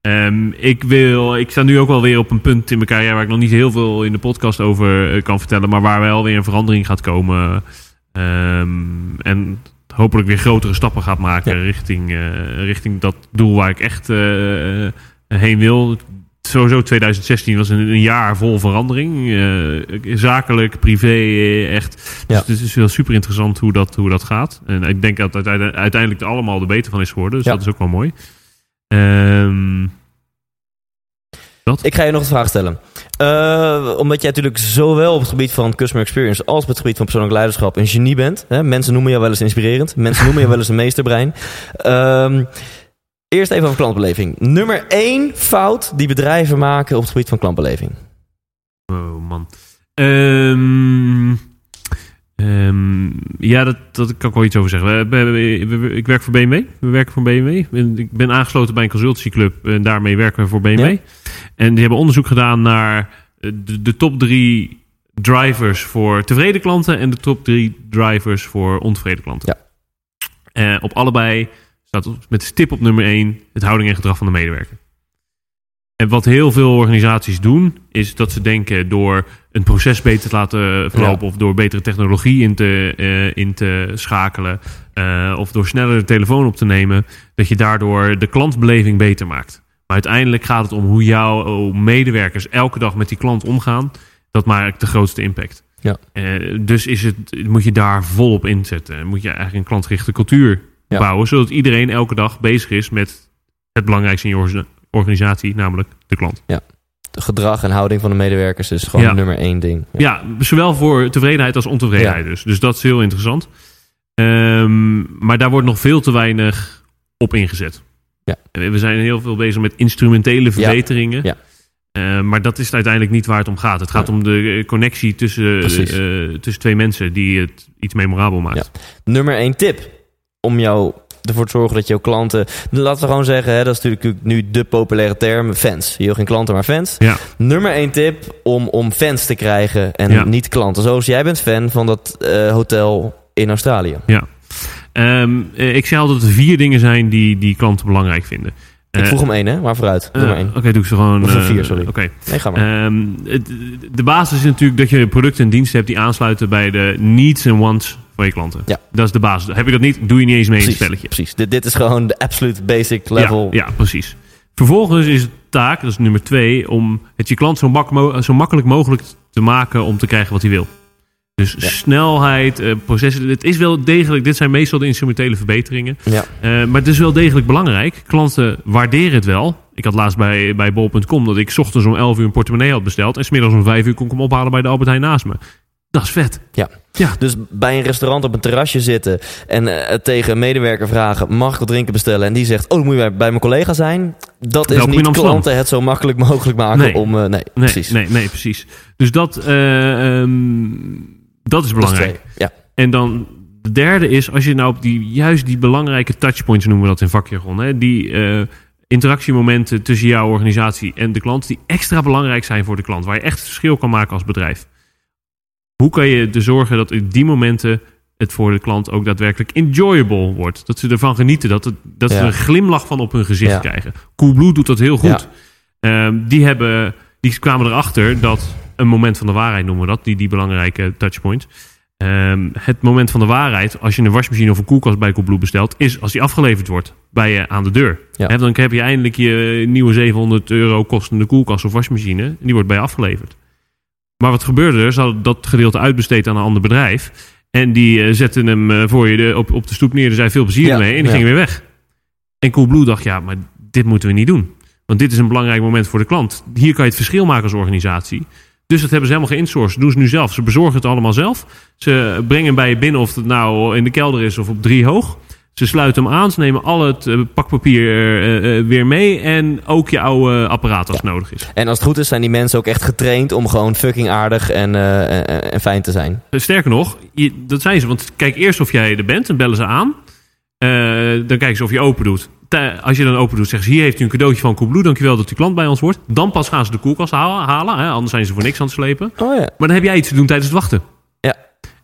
Ehm, ik, wil, ik sta nu ook wel weer op een punt in mijn carrière waar ik nog niet heel veel in de podcast over eh, kan vertellen, maar waar wel weer een verandering gaat komen. Ehm, en hopelijk weer grotere stappen gaat maken Ja. richting, eh, richting dat doel waar ik echt heen wil. Sowieso 2016 was een, een jaar vol verandering. Eh, zakelijk, privé, eh, echt. Ja. Dus het is wel super interessant hoe dat, hoe dat gaat. En ik denk dat uiteindelijk er allemaal er beter van is geworden. Dus Ja. dat is ook wel mooi. Dat? Ik ga je nog een vraag stellen. Eh, omdat jij natuurlijk zowel op het gebied van customer experience als op het gebied van persoonlijk leiderschap een genie bent. Hè? Mensen noemen jou wel eens inspirerend. Mensen noemen je wel eens een meesterbrein. Ehm, eerst even over klantbeleving. Nummer één fout die bedrijven maken op het gebied van klantbeleving. Oh man. Ehm, ehm, ja, dat, dat kan ik wel iets over zeggen. We, we- we- we- ik werk voor BMW. We werken voor BMW. Ik ben aangesloten bij een consultancyclub en daarmee werken we voor BMW. Ja. En die hebben onderzoek gedaan naar eh, de, de top drie drivers voor tevreden klanten en de top drie drivers voor ontevreden klanten. Eh, op allebei staat met stip op nummer één het houding en gedrag van de medewerker. En wat heel veel organisaties doen, is dat ze denken door een proces beter te laten verlopen of door betere technologie in te, eh, in te schakelen eh, of door sneller de telefoon op te nemen, dat je daardoor de klantbeleving beter maakt. Maar uiteindelijk gaat het om hoe jouw medewerkers elke dag met die klant omgaan. Dat maakt de grootste impact. Ja. Eh, dus is het, moet je daar volop inzetten. Moet je eigenlijk een klantgerichte cultuur Ja. bouwen, zodat iedereen elke dag bezig is met het belangrijkste in je orga- organisatie, namelijk de klant. Gedrag en houding van de medewerkers is gewoon Ja. nummer één ding. Ja, zowel voor tevredenheid als ontevredenheid dus. Dus dat is heel interessant. Ehm, maar daar wordt nog veel te weinig op ingezet. Ja. We zijn heel veel bezig met instrumentele verbeteringen. Ja. Eh, maar dat is uiteindelijk niet waar het om gaat. Het gaat Ja. om de eh, connectie tussen, Precies. eh, tussen twee mensen die het iets memorabel maakt. Nummer één tip om jou ervoor te zorgen dat jouw klanten... Laten we gewoon zeggen, hè, dat is natuurlijk nu de populaire term, fans. Je wil geen klanten, maar fans. Ja. Nummer één tip om, om fans te krijgen en Ja. niet klanten. Zoals jij bent fan van dat eh, hotel in Australië. Ja. Ehm, eh, ik zei altijd dat er vier dingen zijn die, die klanten belangrijk vinden. Ik Eh, vroeg hem één, hè? Maar vooruit. Doe maar één. Oké, doe ik ze gewoon. Of vier, sorry. Oké. Nee, ga maar. Ehm, de basis is natuurlijk dat je producten en diensten hebt die aansluiten bij de needs en wants je klanten. Ja. Dat is de basis. Heb je dat niet, doe je niet eens mee in het precies, spelletje. precies. Dit, dit is gewoon de absolute basic level. Ja, ja, precies. Vervolgens is het taak, dat is nummer twee, om het je klant zo, mak- zo makkelijk mogelijk te maken om te krijgen wat hij wil. Dus snelheid, eh, processen. Het is wel degelijk, dit zijn meestal de instrumentele verbeteringen. Ja. Eh, maar het is wel degelijk belangrijk. Klanten waarderen het wel. Ik had laatst bij, bij bol.com dat ik 's ochtends om 11 uur een portemonnee had besteld. En smiddags om 5 uur kon ik hem ophalen bij de Albert Heijn naast me. Dat is vet. Ja. Ja. Dus bij een restaurant op een terrasje zitten en eh, tegen een medewerker vragen: mag ik wat drinken bestellen? En die zegt: Oh, moet je bij- mijn collega zijn. Dat is niet klanten het zo makkelijk mogelijk maken Nee. om. eh, nee, Nee, precies. nee, nee, precies. Dus dat, eh, ehm, dat is belangrijk. Ja. En dan de derde is, als je nou op die, juist die belangrijke touchpoints noemen we dat in vakjargon, hè, die interactiemomenten tussen jouw organisatie en de klant, die extra belangrijk zijn voor de klant, waar je echt het verschil kan maken als bedrijf. Hoe kan je er zorgen dat in die momenten het voor de klant ook daadwerkelijk enjoyable wordt? Dat ze ervan genieten, dat, het, dat ze er een glimlach van op hun gezicht Ja. krijgen. Coolblue doet dat heel goed. Ehm, die, hebben, die kwamen erachter dat een moment van de waarheid noemen we dat, die, die belangrijke touchpoint. Ehm, het moment van de waarheid, als je een wasmachine of een koelkast bij Coolblue bestelt, is als die afgeleverd wordt bij je aan de deur. Ja. Dan heb je eindelijk je nieuwe 700 euro kostende koelkast of wasmachine. En die wordt bij je afgeleverd. Maar wat gebeurde er? Ze hadden dat gedeelte uitbesteed aan een ander bedrijf. En die eh, zetten hem eh, voor je de, op, op de stoep neer. Er zei veel plezier Ja, mee. En die gingen weer weg. En Coolblue dacht, ja, maar dit moeten we niet doen. Want dit is een belangrijk moment voor de klant. Hier kan je het verschil maken als organisatie. Dus dat hebben ze helemaal geïnsourced. Dat doen ze nu zelf. Ze bezorgen het allemaal zelf. Ze brengen hem bij je binnen of het nou in de kelder is of op drie hoog. Ze sluiten hem aan. Ze nemen al het eh, pakpapier eh, eh, weer mee. En ook je oude apparaat als nodig is. En als het goed is, zijn die mensen ook echt getraind om gewoon fucking aardig en, en, fijn te zijn. Sterker nog, je, dat zijn ze. Want kijk eerst of jij er bent en bellen ze aan. Dan kijken ze of je open doet. Als je dan open doet, zeggen ze... hier heeft u een cadeautje van Coolblue. Dankjewel dat u klant bij ons wordt. Dan pas gaan ze de koelkast halen. halen hè, anders zijn ze voor niks aan het slepen. Oh ja. Maar dan heb jij iets te doen tijdens het wachten.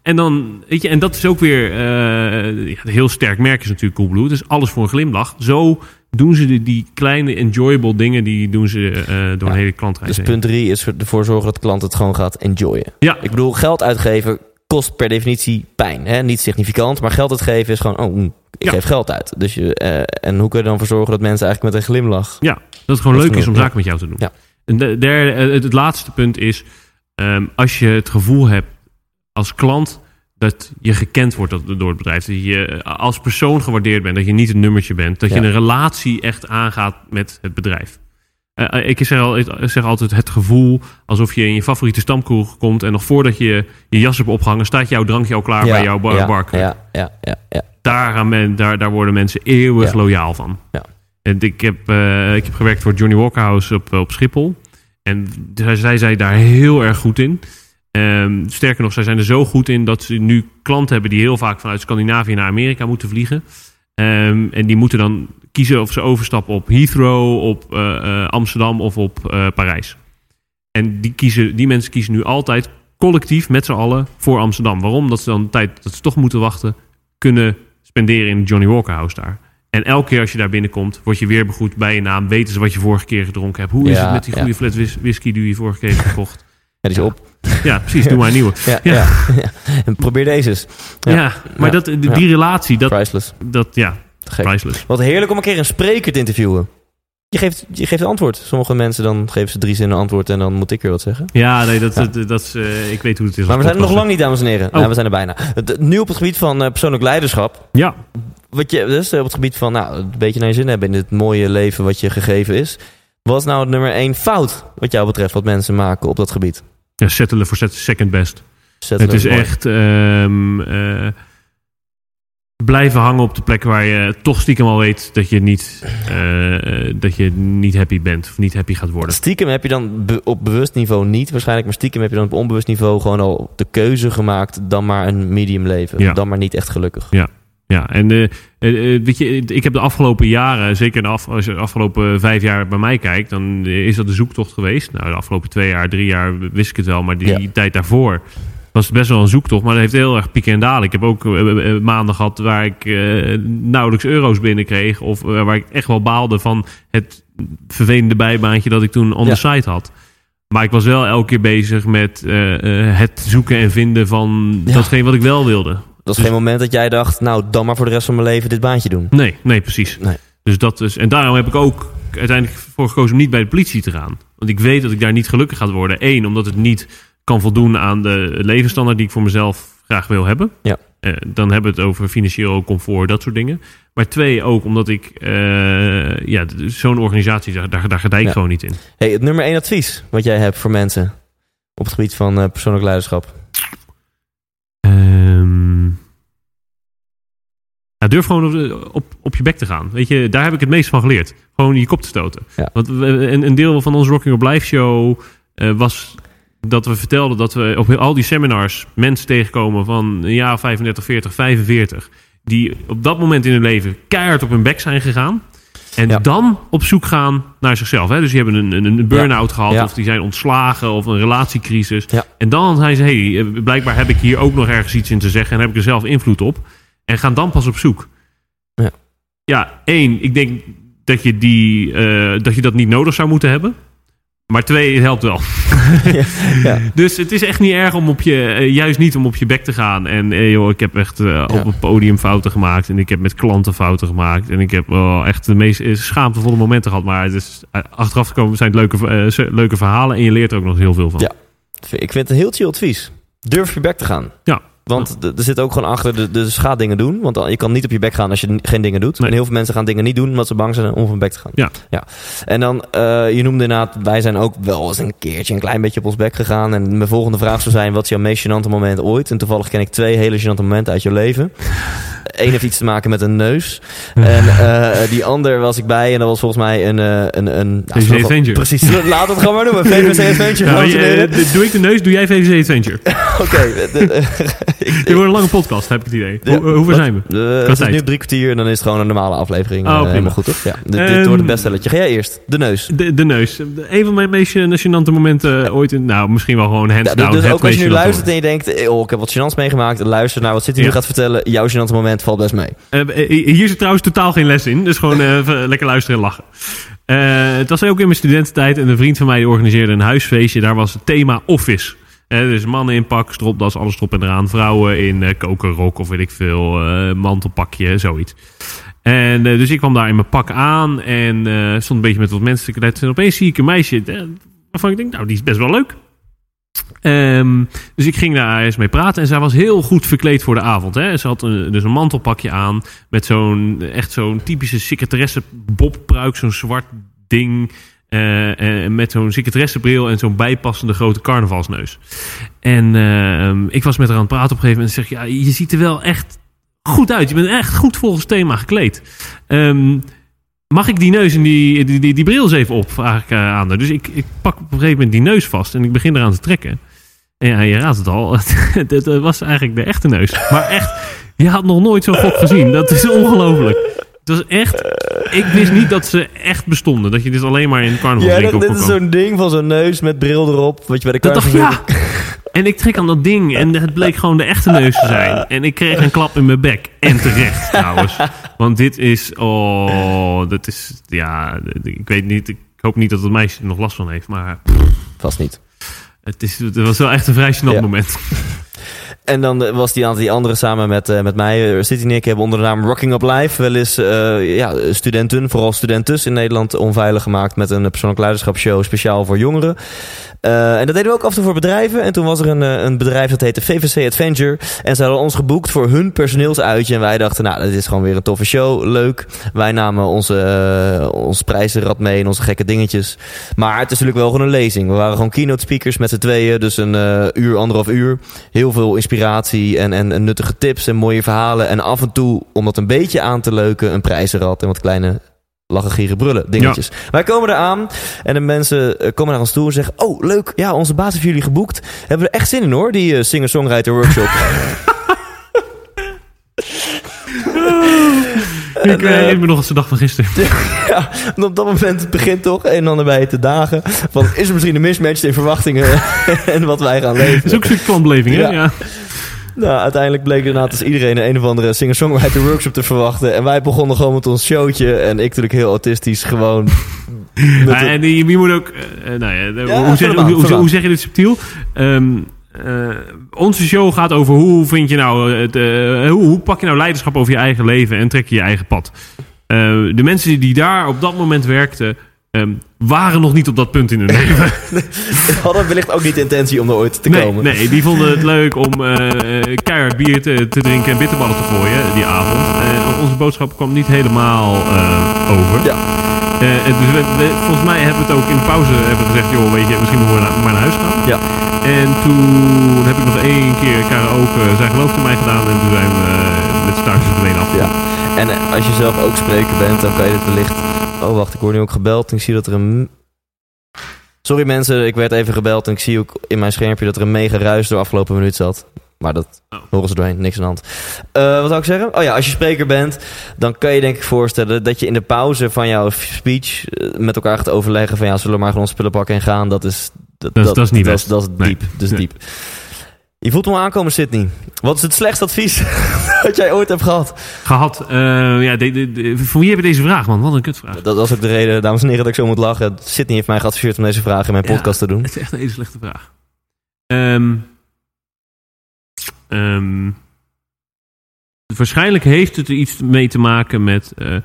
En dan, weet je, en dat is ook weer eh, heel sterk merk is natuurlijk Coolblue. Dus alles voor een glimlach. Zo doen ze die, die kleine enjoyable dingen, die doen ze eh, door Ja. een hele klantreis Dus punt drie is ervoor zorgen dat de klant het gewoon gaat enjoyen. Ja, Ik bedoel, geld uitgeven kost per definitie pijn. Hè? Niet significant, maar geld uitgeven is gewoon, oh, ik Ja. geef geld uit. Dus je, eh, en hoe kun je er dan voor zorgen dat mensen eigenlijk met een glimlach... ja, dat het gewoon leuk is om zaken met jou te doen. Ja. En de het laatste punt is, ehm, als je het gevoel hebt als klant dat je gekend wordt door het bedrijf, dat je eh, als persoon gewaardeerd bent, dat je niet een nummertje bent, dat je een relatie echt aangaat met het bedrijf. Eh, eh, ik zeg, al, ik zeg altijd het gevoel alsof je in je favoriete stamkroeg komt en nog voordat je je jas hebt opgehangen, staat jouw drankje al klaar bij jouw bar. ja, ja, ja, ja. Daar, gaan men, daar, daar worden mensen eeuwig loyaal van. Ja. En ik, heb, ik heb gewerkt voor Johnny Walker House op, op Schiphol. En zij, zij zijn daar heel erg goed in. Ehm, sterker nog, zij zijn er zo goed in dat ze nu klanten hebben die heel vaak vanuit Scandinavië naar Amerika moeten vliegen. Ehm, en die moeten dan kiezen of ze overstappen op Heathrow, op eh, eh, Amsterdam of op eh, Parijs. En die, kiezen, die mensen kiezen nu altijd collectief met z'n allen voor Amsterdam. Waarom? Dat ze dan de tijd dat ze toch moeten wachten kunnen spenderen in de Johnny Walker House daar. En elke keer als je daar binnenkomt, word je weer begroet bij je naam. Weten ze wat je vorige keer gedronken hebt. Hoe is Ja, het met die ja. goede flat whis- whisky die je vorige keer hebt gekocht? Ja, die is op. Ja, precies. Doe maar een nieuwe. Ja, Ja. ja. ja. En probeer deze eens. Ja, Ja. maar Ja. Dat, die, die relatie, dat, Priceless. dat ja, gek. priceless. Wat heerlijk om een keer een spreker te interviewen. Je geeft, je geeft een antwoord. Sommige mensen dan geven ze drie zinnen antwoord en dan moet ik weer wat zeggen. Ja, nee, dat, Ja. dat, dat is, eh, ik weet hoe het is. Maar we zijn er nog lang niet, dames en heren. Oh. Ja, we zijn er bijna. Het- Nu op het gebied van eh, persoonlijk leiderschap. Ja, Wat je, dus eh, op het gebied van nou, een beetje naar je zin hebben in dit mooie leven wat je gegeven is. Wat is nou het nummer één fout wat jou betreft wat mensen maken op dat gebied? Ja settelen voor second best. Het is mooi. echt ehm, eh, blijven hangen op de plek waar je toch stiekem al weet dat je niet, eh, eh, dat je niet happy bent of niet happy gaat worden. Stiekem heb je dan be- op bewust niveau niet waarschijnlijk, maar stiekem heb je dan op onbewust niveau gewoon al de keuze gemaakt dan maar een medium leven. Ja. Dan maar niet echt gelukkig. Ja, en eh, eh, eh, weet je, ik heb de afgelopen jaren, zeker de af, als je de afgelopen vijf jaar bij mij kijkt, dan is dat de zoektocht geweest. Nou, de afgelopen twee jaar, drie jaar wist ik het wel, maar die Ja. tijd daarvoor was het best wel een zoektocht, maar dat heeft heel erg pieken en dalen. Ik heb ook maanden gehad waar ik nauwelijks euro's binnenkreeg. Of waar ik echt wel baalde van het vervelende bijbaantje dat ik toen on Ja. the site had. Maar ik was wel elke keer bezig met het zoeken en vinden van Ja. datgene wat ik wel wilde. Dat was geen moment dat jij dacht, nou, dan maar voor de rest van mijn leven dit baantje doen. Nee, nee, precies. Nee. Dus dat is, en daarom heb ik ook uiteindelijk voor gekozen om niet bij de politie te gaan. Want ik weet dat ik daar niet gelukkig ga worden. Eén, omdat het niet kan voldoen aan de levensstandaard die ik voor mezelf graag wil hebben. Ja. Eh, dan hebben we het over financieel comfort, dat soort dingen. Maar twee, ook omdat ik eh, ja, zo'n organisatie, daar, daar, daar gedij ik Ja. gewoon niet in. Hey, het nummer één advies wat jij hebt voor mensen op het gebied van eh, persoonlijk leiderschap. Durf gewoon op, op, op je bek te gaan. Weet je, daar heb ik het meest van geleerd. Gewoon je kop te stoten. Ja. Want een, een deel van onze Rocking Up Live show eh, was dat we vertelden dat we op al die seminars mensen tegenkomen van een jaar 35, 40, 45. Die op dat moment in hun leven keihard op hun bek zijn gegaan. En Ja. dan op zoek gaan naar zichzelf. Hè? Dus die hebben een, een, een burn-out gehad. Ja. Of die zijn ontslagen. Of een relatiecrisis. En dan zijn ze, hey, eh, blijkbaar heb ik hier ook nog ergens iets in te zeggen. En heb ik er zelf invloed op. En gaan dan pas op zoek. Ja. Ja, één, ik denk dat je, die, eh, dat je dat niet nodig zou moeten hebben. Maar twee, het helpt wel. ja. Dus het is echt niet erg om op je, eh, juist niet om op je bek te gaan. En eh, joh, ik heb echt op het podium fouten gemaakt. En ik heb met klanten fouten gemaakt. En ik heb wel echt de meest schaamtevolle momenten gehad. Maar het is, achteraf gekomen zijn het leuke, leuke verhalen. En je leert er ook nog heel veel van. Ja. Ik vind het een heel chill advies. Durf je bek te gaan. Ja. Want er zit ook gewoon achter, de- dus ga dingen doen. Want je kan niet op je bek gaan als je geen dingen doet. Nee. En heel veel mensen gaan dingen niet doen omdat ze bang zijn om op hun bek te gaan. Ja. ja. En dan, eh, je noemde inderdaad, wij zijn ook wel eens een keertje een klein beetje op ons bek gegaan. En mijn volgende vraag zou zijn, wat is jouw meest gênante moment ooit? En toevallig ken ik twee hele gênante momenten uit je leven. Eén heeft iets te maken met een neus. En eh, die ander was ik bij en dat was volgens mij een... eh, een, een nou, VVC Adventure. Precies, we het gewoon maar noemen. VVC Adventure, Nou, je, doe ik de neus, doe jij VVC Adventure. Oké. Dit wordt een lange podcast, heb ik het idee. Hoe, hoeveel wat- zijn we? eh, het is nu drie kwartier en dan is het gewoon een normale aflevering. Oh, eh, helemaal goed, toch? Ja, dit, dit Ehm, wordt het bestselletje. Ga jij eerst. De neus. De, de neus. Een van mijn meest gênante momenten ooit. In, nou, misschien wel gewoon hands Ja, down. dus het ook als je nu luistert en je denkt, eh, oh, ik heb wat gênants meegemaakt. Luister naar wat City nu Ja. gaat vertellen. Jouw gênante moment valt best mee. Eh, eh, hier zit trouwens totaal geen les in. Dus gewoon eh, even lekker luisteren en lachen. Eh, het was ook in mijn studententijd. En een vriend van mij die organiseerde een huisfeestje. Daar was het thema office. Eh, dus mannen in pak, stropdas, alles erop en eraan. Vrouwen in eh kokerrok of weet ik veel. eh, mantelpakje, zoiets. En eh, dus ik kwam daar in mijn pak aan. En eh, stond een beetje met wat mensen te kletsen. En opeens zie ik een meisje. eh, waarvan ik denk, nou, die is best wel leuk. Ehm, dus ik ging daar eens mee praten en zij was heel goed verkleed voor de avond. Hè. Ze had dus een mantelpakje aan met zo'n echt zo'n typische secretaresse bobpruik, zo'n zwart ding. Eh, en met zo'n secretaressebril en zo'n bijpassende grote carnavalsneus. En ehm, ik was met haar aan het praten op een gegeven moment. En zeg ja, je ziet er wel echt goed uit. Je bent echt goed volgens thema gekleed. Ehm, mag ik die neus en die, die, die, die bril eens even op? Vraag ik eh, aan haar. Dus ik, ik pak op een gegeven moment die neus vast en ik begin eraan te trekken. En ja, je raadt het al. dat was eigenlijk de echte neus. Maar echt, je had nog nooit zo'n gok gezien. Dat is ongelooflijk. Het was echt... Ik wist niet dat ze echt bestonden. Dat je dit alleen maar in Ja, carnavalswinkel dat, dit is zo'n ding van zo'n neus met bril erop. Wat je bij de Dat dacht ik, carnaval- ja. En ik trek aan dat ding en het bleek gewoon de echte neus te zijn. En ik kreeg een klap in mijn bek. En terecht trouwens. Want dit is, oh, dat is, ja, ik weet niet, ik hoop niet dat het meisje er nog last van heeft. Maar Vast niet. het, is, het was wel echt een vrij gênant Ja. moment. En dan eh, was die die andere samen met, eh, met mij. Eh, City en ik hebben onder de naam Rocking Up Live wel eens ja, studenten, vooral studentes in Nederland, onveilig gemaakt met een persoonlijk leiderschapsshow speciaal voor jongeren. Eh, en dat deden we ook af en toe voor bedrijven. En toen was er een, eh, een bedrijf dat heette VVC Adventure. En ze hadden ons geboekt voor hun personeelsuitje. En wij dachten, nou, dit is gewoon weer een toffe show. Leuk. Wij namen onze, eh, ons prijzenrad mee en onze gekke dingetjes. Maar het is natuurlijk wel gewoon een lezing. We waren gewoon keynote speakers met z'n tweeën. Dus een eh, uur, anderhalf uur. Heel veel inspiratie en, en, en nuttige tips en mooie verhalen. En af en toe, om dat een beetje aan te leuken, een prijzenrad en wat kleine lachen, gieren, brullen dingetjes. Wij komen eraan en de mensen eh, komen naar ons toe en zeggen... Oh, leuk, ja, onze baas heeft jullie geboekt. Hebben we er echt zin in hoor, die eh, singer-songwriter workshop. Ik En, eh, me nog als de dag van gisteren. ja, en op dat moment begint toch een en ander bij te dagen. Van, is er misschien een mismatch in verwachtingen en wat wij gaan Dat is leven? ook een klantbeleving, hè? Ja. Ja. Nou, uiteindelijk bleek inderdaad dus iedereen een of andere singer-songwriter workshop te verwachten. En wij begonnen gewoon met ons showtje. En ik natuurlijk heel autistisch gewoon... de- en je, je moet ook... nou ja, de- Ja, hoe, zeg, hoe, hoe je dit subtiel? Ehm, eh, onze show gaat over hoe vind je nou... Het, eh, hoe, hoe pak je nou leiderschap over je eigen leven en trek je je eigen pad? Eh, de mensen die daar op dat moment werkten... ehm, waren nog niet op dat punt in hun leven. hadden wellicht ook niet de intentie om er ooit te Nee, komen. nee, die vonden het leuk om eh, keihard bier te, te drinken en bitterballen te gooien die avond. Eh, onze boodschap kwam niet helemaal eh, over. Ja. Dus we, we- volgens mij hebben we het ook in de pauze hebben gezegd, joh, weet je, misschien moeten we naar- maar naar huis gaan. Ja. En toen heb ik nog één keer karaoke, zij gelooft in mij gedaan en toen zijn we met thuis verdwenen af. Ja. En als je zelf ook spreker bent, dan kan je dit wellicht... Oh, wacht, ik word nu ook gebeld en ik zie dat er een... Sorry mensen, ik werd even gebeld en ik zie ook in mijn schermpje dat er een mega ruis door afgelopen minuut zat. Maar dat Oh. horen ze doorheen, niks aan de hand. Eh, wat zou ik zeggen? Oh ja, als je spreker bent, dan kan je denk ik voorstellen dat je in de pauze van jouw speech eh, met elkaar gaat overleggen van ja, zullen we maar gewoon spullen pakken en gaan. Dat is, dat, Dat is- dat is niet dat, best. dat is diep. Nee. diep. Je voelt hem aankomen, Sydney. Wat is het slechtste advies dat jij ooit hebt gehad? Gehad, eh, ja, de, de, de- voor wie heb je deze vraag, man? Wat een kutvraag. Dat was ook de reden, dames en heren, dat ik zo moet lachen. Sydney heeft mij geadviseerd om deze vraag in mijn Ja. podcast te doen. Het is echt een hele slechte vraag. Ehm, ehm, waarschijnlijk heeft het er iets mee te maken met... eh,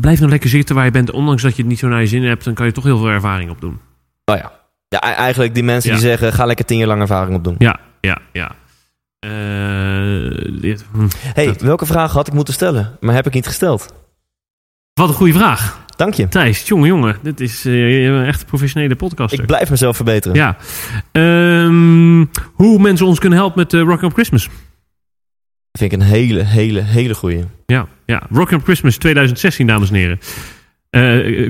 blijf nou lekker zitten waar je bent. Ondanks dat je het niet zo naar je zin hebt... dan kan je toch heel veel ervaring opdoen. Oh ja. Ja, e- eigenlijk die mensen Ja. die zeggen, ga lekker tien jaar lang ervaring opdoen. Ja, ja, ja. Dit- hm. hey, Dat- welke vraag had ik moeten stellen? Maar heb ik niet gesteld. Wat een goede vraag. Dank je. Thijs, jongen, jongen. Dit is een echt professionele podcaster. Ik blijf mezelf verbeteren. Ja. Ehm, hoe mensen ons kunnen helpen met uh, Rock Up Christmas. Vind ik een hele, hele, hele goeie. Ja, ja. Rock Up Christmas 2016, dames en heren.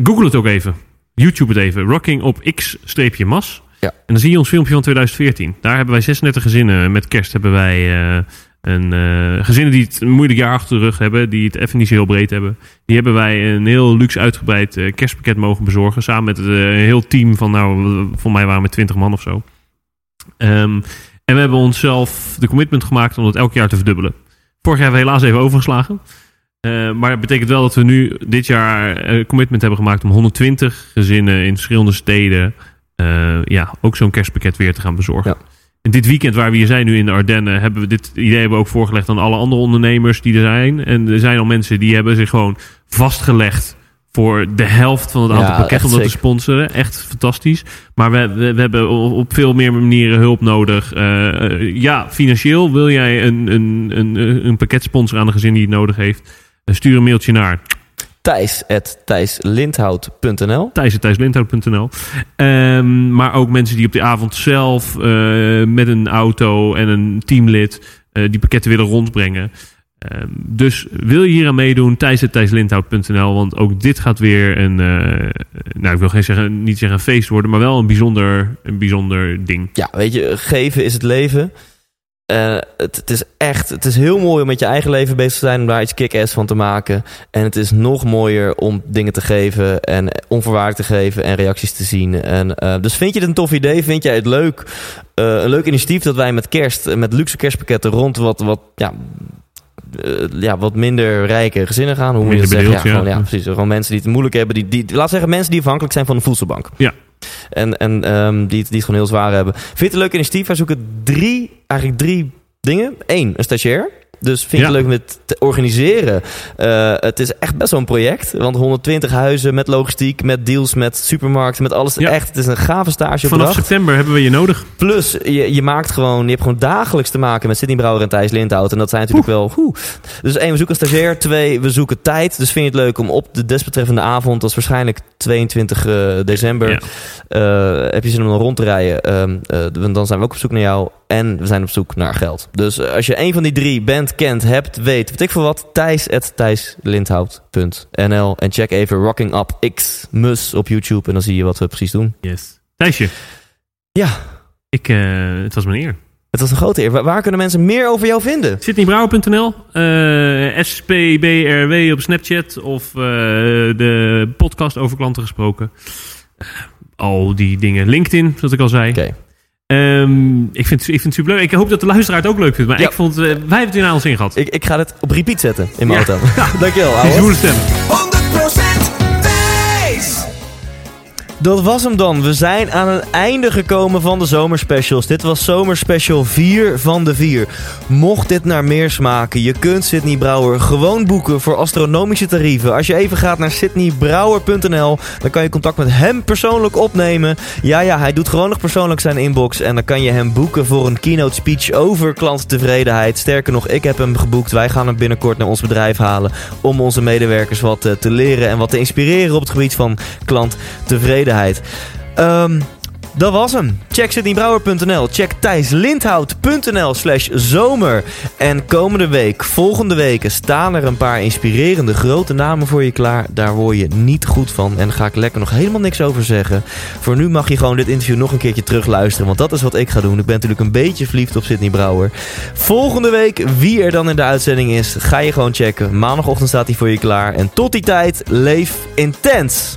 Google het ook even. YouTube het even. Rocking op x-mas. Ja. En dan zie je ons filmpje van 2014. Daar hebben wij 36 gezinnen. Met kerst hebben wij eh, een, eh, gezinnen die het een moeilijk jaar achter de rug hebben. Die het even niet zo heel breed hebben. Die hebben wij een heel luxe uitgebreid eh, kerstpakket mogen bezorgen. Samen met eh, een heel team van, nou, voor mij waren we 20 man of zo. Ehm, en we hebben onszelf de commitment gemaakt om dat elk jaar te verdubbelen. Vorig jaar hebben we helaas even overgeslagen. Uh, maar het betekent wel dat we nu dit jaar een commitment hebben gemaakt om 120 gezinnen in verschillende steden uh, ja, ook zo'n kerstpakket weer te gaan bezorgen. Ja. En dit weekend waar we hier zijn nu in de Ardennen, hebben we dit idee hebben we ook voorgelegd aan alle andere ondernemers die er zijn. En er zijn al mensen die hebben zich gewoon vastgelegd voor de helft van het aantal Ja, pakketten om dat te sponsoren. Echt fantastisch. Maar we, we, we hebben op veel meer manieren hulp nodig. Uh, uh, ja, financieel wil jij een, een, een, een pakket sponsoren aan een gezin die het nodig heeft. Uh, stuur een mailtje naar Thijs at thijslindhout.nl thijs.thijslindhout.nl um, Maar ook mensen die op de avond zelf uh, met een auto en een teamlid uh, die pakketten willen rondbrengen. Um, dus wil je hier aan meedoen, thijs.thijslindhout.nl Want ook dit gaat weer een, uh, nou ik wil geen zeggen, niet zeggen een feest worden, maar wel een bijzonder, een bijzonder ding. Ja, weet je, geven is het leven. Uh, het, het, is echt, het is heel mooi om met je eigen leven bezig te zijn, om daar iets kick-ass van te maken. En het is nog mooier om dingen te geven en onvoorwaardelijk te geven en reacties te zien. En, uh, dus vind je het een tof idee? Vind jij het leuk? Uh, een leuk initiatief dat wij met kerst, met luxe kerstpakketten rond wat, wat ja, ja, wat minder rijke gezinnen gaan. Hoe moet je dat zeggen? Ja, ja. gewoon, ja, precies. Gewoon mensen die het moeilijk hebben. Die, die, laat zeggen, mensen die afhankelijk zijn van de voedselbank. Ja. En, en um, die, die het gewoon heel zwaar hebben. Vind je het een leuk initiatief? Wij zoeken drie, eigenlijk drie dingen. Eén, een stagiair. Dus vind je Ja. het leuk met te organiseren? Uh, het is echt best wel een project. Want 120 huizen met logistiek, met deals, met supermarkten, met alles. Ja. Echt, het is een gave stage. Vanaf september hebben we je nodig. Plus, je, je maakt gewoon, je hebt gewoon dagelijks te maken met Sidney Brouwer en Thijs Lindhout. En dat zijn natuurlijk wel. Oeh. Dus één, we zoeken een stagiair. Twee, we zoeken tijd. Dus vind je het leuk om op de desbetreffende avond, dat is waarschijnlijk 22 uh, december, Ja. uh, heb je zin om dan rond te rijden. Uh, dan zijn we ook op zoek naar jou. En we zijn op zoek naar geld. Dus uh, als je een van die drie bent, kent, hebt, weet, weet ik veel wat, Thijs thijslindhout.nl en check even Rocking Up X Mus op YouTube en dan zie je wat we precies doen. Yes. Thijsje, Ja, ik, uh, het was mijn eer. Het was een grote eer. Waar, waar kunnen mensen meer over jou vinden? Sydneybrouwer.nl, eh SPBRW op Snapchat of eh, de podcast over klanten gesproken. Eh, al die dingen. LinkedIn, zoals ik al zei. Oké. Ehm, ik, vind, ik vind het superleuk. Ik hoop dat de luisteraar het ook leuk vindt. Maar Ja. ik vond, eh, wij hebben het weer naar ons in gehad. Ik, ik ga het op repeat zetten in mijn Ja. auto. Dankjewel, ouwe. stem. Dat was hem dan. We zijn aan het einde gekomen van de zomerspecials. Dit was zomerspecial 4 van de 4. Mocht dit naar meer smaken, je kunt Sydney Brouwer gewoon boeken voor astronomische tarieven. Als je even gaat naar sydneybrouwer.nl, dan kan je contact met hem persoonlijk opnemen. Ja, ja, hij doet gewoon nog persoonlijk zijn inbox. En dan kan je hem boeken voor een keynote speech over klanttevredenheid. Sterker nog, ik heb hem geboekt. Wij gaan hem binnenkort naar ons bedrijf halen om onze medewerkers wat eh, te leren en wat te inspireren op het gebied van klanttevredenheid. Ehm, dat was hem. Check sydneybrouwer.nl. Check thijslindhout.nl slash zomer. En komende week, volgende weken, staan er een paar inspirerende grote namen voor je klaar. Daar word je niet goed van. En daar ga ik lekker nog helemaal niks over zeggen. Voor nu mag je gewoon dit interview nog een keertje terugluisteren. Want dat is wat ik ga doen. Ik ben natuurlijk een beetje verliefd op Sydney Brouwer. Volgende week, wie er dan in de uitzending is, ga je gewoon checken. Maandagochtend staat hij voor je klaar. En tot die tijd, leef intens.